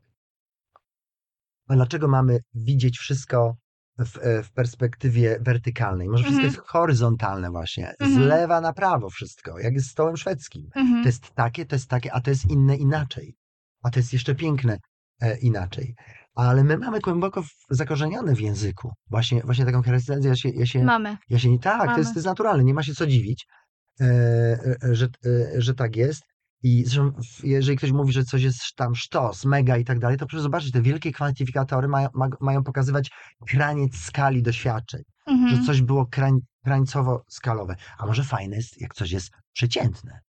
Speaker 1: A dlaczego mamy widzieć wszystko w, e, w perspektywie wertykalnej. Może wszystko
Speaker 2: Mhm.
Speaker 1: jest horyzontalne właśnie. Z
Speaker 2: Mhm.
Speaker 1: lewa na prawo wszystko, jak jest stołem szwedzkim.
Speaker 2: Mhm.
Speaker 1: To jest takie, to jest takie, a to jest inne inaczej. A to jest jeszcze piękne e, inaczej. Ale my mamy głęboko w- zakorzenione w języku. Właśnie, właśnie taką charakteryzację. Ja się, ja się,
Speaker 2: Mamy.
Speaker 1: ja się tak, to
Speaker 2: Mamy.
Speaker 1: jest, to jest naturalne, nie ma się co dziwić, e, e, że, e, że tak jest. I zresztą, jeżeli ktoś mówi, że coś jest tam sztos, mega i tak dalej, to proszę zobaczyć, te wielkie kwantyfikatory mają, ma, mają pokazywać kraniec skali doświadczeń,
Speaker 2: Mhm.
Speaker 1: że coś było krań, krańcowo-skalowe. A może fajne jest, jak coś jest przeciętne.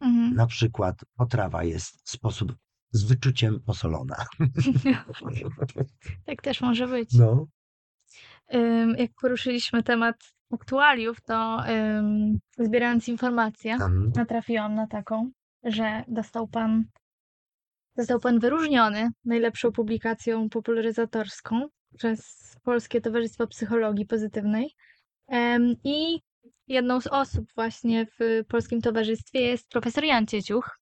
Speaker 2: Mhm.
Speaker 1: Na przykład potrawa jest w sposób z wyczuciem posolona.
Speaker 2: Tak też może być.
Speaker 1: No.
Speaker 2: Jak poruszyliśmy temat aktualiów, to ym, zbierając informacje,
Speaker 1: Mhm.
Speaker 2: natrafiłam na taką, że dostał pan, został pan wyróżniony najlepszą publikacją popularyzatorską przez Polskie Towarzystwo Psychologii Pozytywnej. Em, I jedną z osób właśnie w Polskim Towarzystwie jest profesor Jan Cieciuch.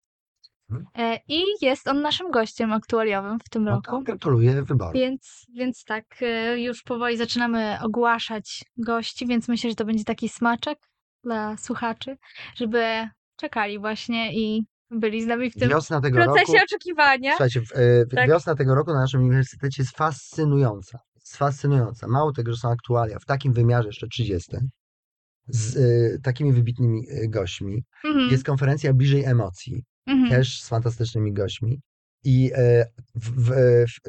Speaker 1: Mhm.
Speaker 2: E, I jest on naszym gościem aktualiowym w tym
Speaker 1: No
Speaker 2: roku.
Speaker 1: to gratuluję wyboru.
Speaker 2: Więc, więc tak, e, już powoli zaczynamy ogłaszać gości, więc myślę, że to będzie taki smaczek dla słuchaczy, żeby czekali właśnie i byli z nami w tym
Speaker 1: Wiosna tego
Speaker 2: procesie
Speaker 1: roku.
Speaker 2: oczekiwania.
Speaker 1: Słuchajcie, e,
Speaker 2: Tak.
Speaker 1: wiosna tego roku na naszym uniwersytecie jest fascynująca. Jest fascynująca. Mało tego, że są aktualia w takim wymiarze jeszcze 30, z e, takimi wybitnymi gośćmi.
Speaker 2: Mhm,
Speaker 1: Jest konferencja Bliżej Emocji,
Speaker 2: mhm,
Speaker 1: też z fantastycznymi gośćmi. I e, w, w,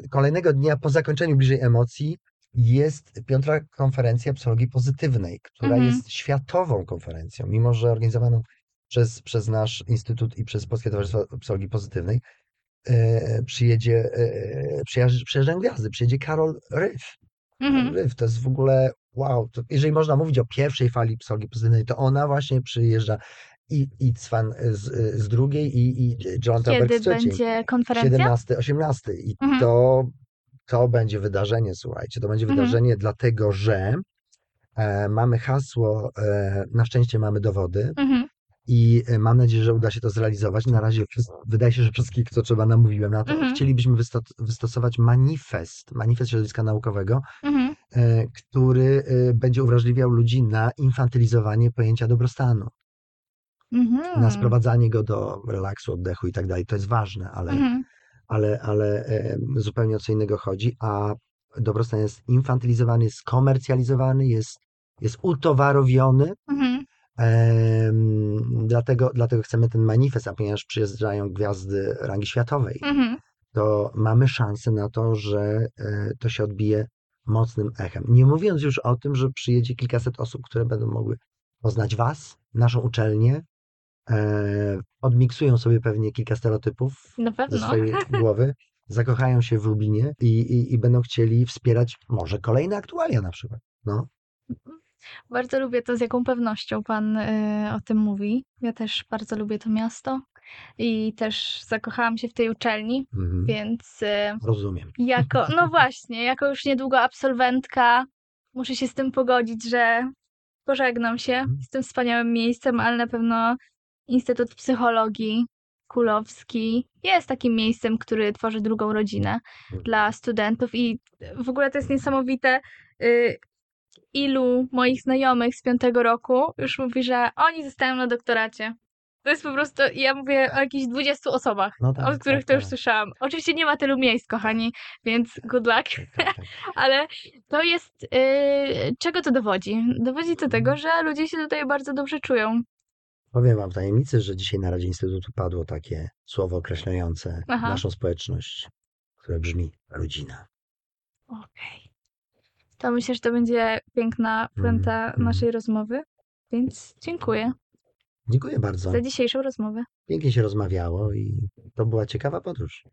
Speaker 1: w kolejnego dnia po zakończeniu Bliżej Emocji jest piąta konferencja psychologii pozytywnej, która
Speaker 2: Mhm.
Speaker 1: jest światową konferencją, mimo że organizowaną przez, przez nasz instytut i przez Polskie Towarzystwo Psychologii Pozytywnej. E, przyjedzie, e, przyjaźń- przyjeżdżają gwiazdy, przyjedzie Karol Ryf.
Speaker 2: mhm.
Speaker 1: Ryf to jest w ogóle wow. To jeżeli można mówić o pierwszej fali psychologii pozytywnej, to ona właśnie przyjeżdża i, i Cwan z, z drugiej i, i John Taberg z trzeciej.
Speaker 2: będzie konferencja?
Speaker 1: 17, 18 i
Speaker 2: Mhm.
Speaker 1: to, to będzie wydarzenie, słuchajcie, to będzie
Speaker 2: Mhm.
Speaker 1: wydarzenie dlatego, że e, mamy hasło, e, na szczęście mamy dowody
Speaker 2: Mhm,
Speaker 1: i e, mam nadzieję, że uda się to zrealizować. Na razie wszys- wydaje się, że wszystkich, co trzeba, namówiłem na to.
Speaker 2: Mhm.
Speaker 1: Chcielibyśmy wysto- wystosować manifest, manifest środowiska naukowego,
Speaker 2: mhm,
Speaker 1: e, który e, będzie uwrażliwiał ludzi na infantylizowanie pojęcia dobrostanu,
Speaker 2: mhm.
Speaker 1: na sprowadzanie go do relaksu, oddechu i tak dalej. To jest ważne, ale
Speaker 2: Mhm,
Speaker 1: ale, ale e, zupełnie o co innego chodzi, a dobrostan jest infantylizowany, jest komercjalizowany, jest, jest utowarowiony,
Speaker 2: mhm,
Speaker 1: em, dlatego, dlatego chcemy ten manifest, a ponieważ przyjeżdżają gwiazdy rangi światowej,
Speaker 2: mhm.
Speaker 1: to mamy szansę na to, że e, to się odbije mocnym echem. Nie mówiąc już o tym, że przyjedzie kilkaset osób, które będą mogły poznać Was, naszą uczelnię, e, odmiksują sobie pewnie kilka stereotypów, ze swojej głowy, zakochają się w Lublinie i, i, i będą chcieli wspierać może kolejne aktualia na przykład. No,
Speaker 2: Bardzo lubię to, z jaką pewnością pan y, o tym mówi. Ja też bardzo lubię to miasto i też zakochałam się w tej uczelni,
Speaker 1: mhm.
Speaker 2: więc y,
Speaker 1: rozumiem.
Speaker 2: jako, no właśnie, jako już niedługo absolwentka, muszę się z tym pogodzić, że pożegnam się
Speaker 1: Mhm.
Speaker 2: z tym wspaniałym miejscem, ale na pewno Instytut Psychologii Kulowski jest takim miejscem, który tworzy drugą rodzinę
Speaker 1: Mhm.
Speaker 2: dla studentów i w ogóle to jest niesamowite, y, ilu moich znajomych z piątego roku już mówi, że oni zostają na doktoracie. To jest po prostu, ja mówię o jakichś 20 osobach,
Speaker 1: No tak,
Speaker 2: od których
Speaker 1: tak,
Speaker 2: to już
Speaker 1: tak.
Speaker 2: słyszałam. Oczywiście nie ma tylu miejsc, kochani, więc good luck,
Speaker 1: Tak, tak, tak.
Speaker 2: ale to jest, yy, czego to dowodzi? Dowodzi to
Speaker 1: Mhm.
Speaker 2: tego, że ludzie się tutaj bardzo dobrze czują.
Speaker 1: Powiem wam tajemnicy, że dzisiaj na Radzie Instytutu padło takie słowo określające
Speaker 2: Aha.
Speaker 1: naszą społeczność, które brzmi rodzina.
Speaker 2: Okej. To myślę, że to będzie piękna puenta
Speaker 1: Mhm.
Speaker 2: naszej rozmowy, więc dziękuję
Speaker 1: Dziękuję bardzo.
Speaker 2: za dzisiejszą rozmowę.
Speaker 1: Pięknie się rozmawiało i to była ciekawa podróż.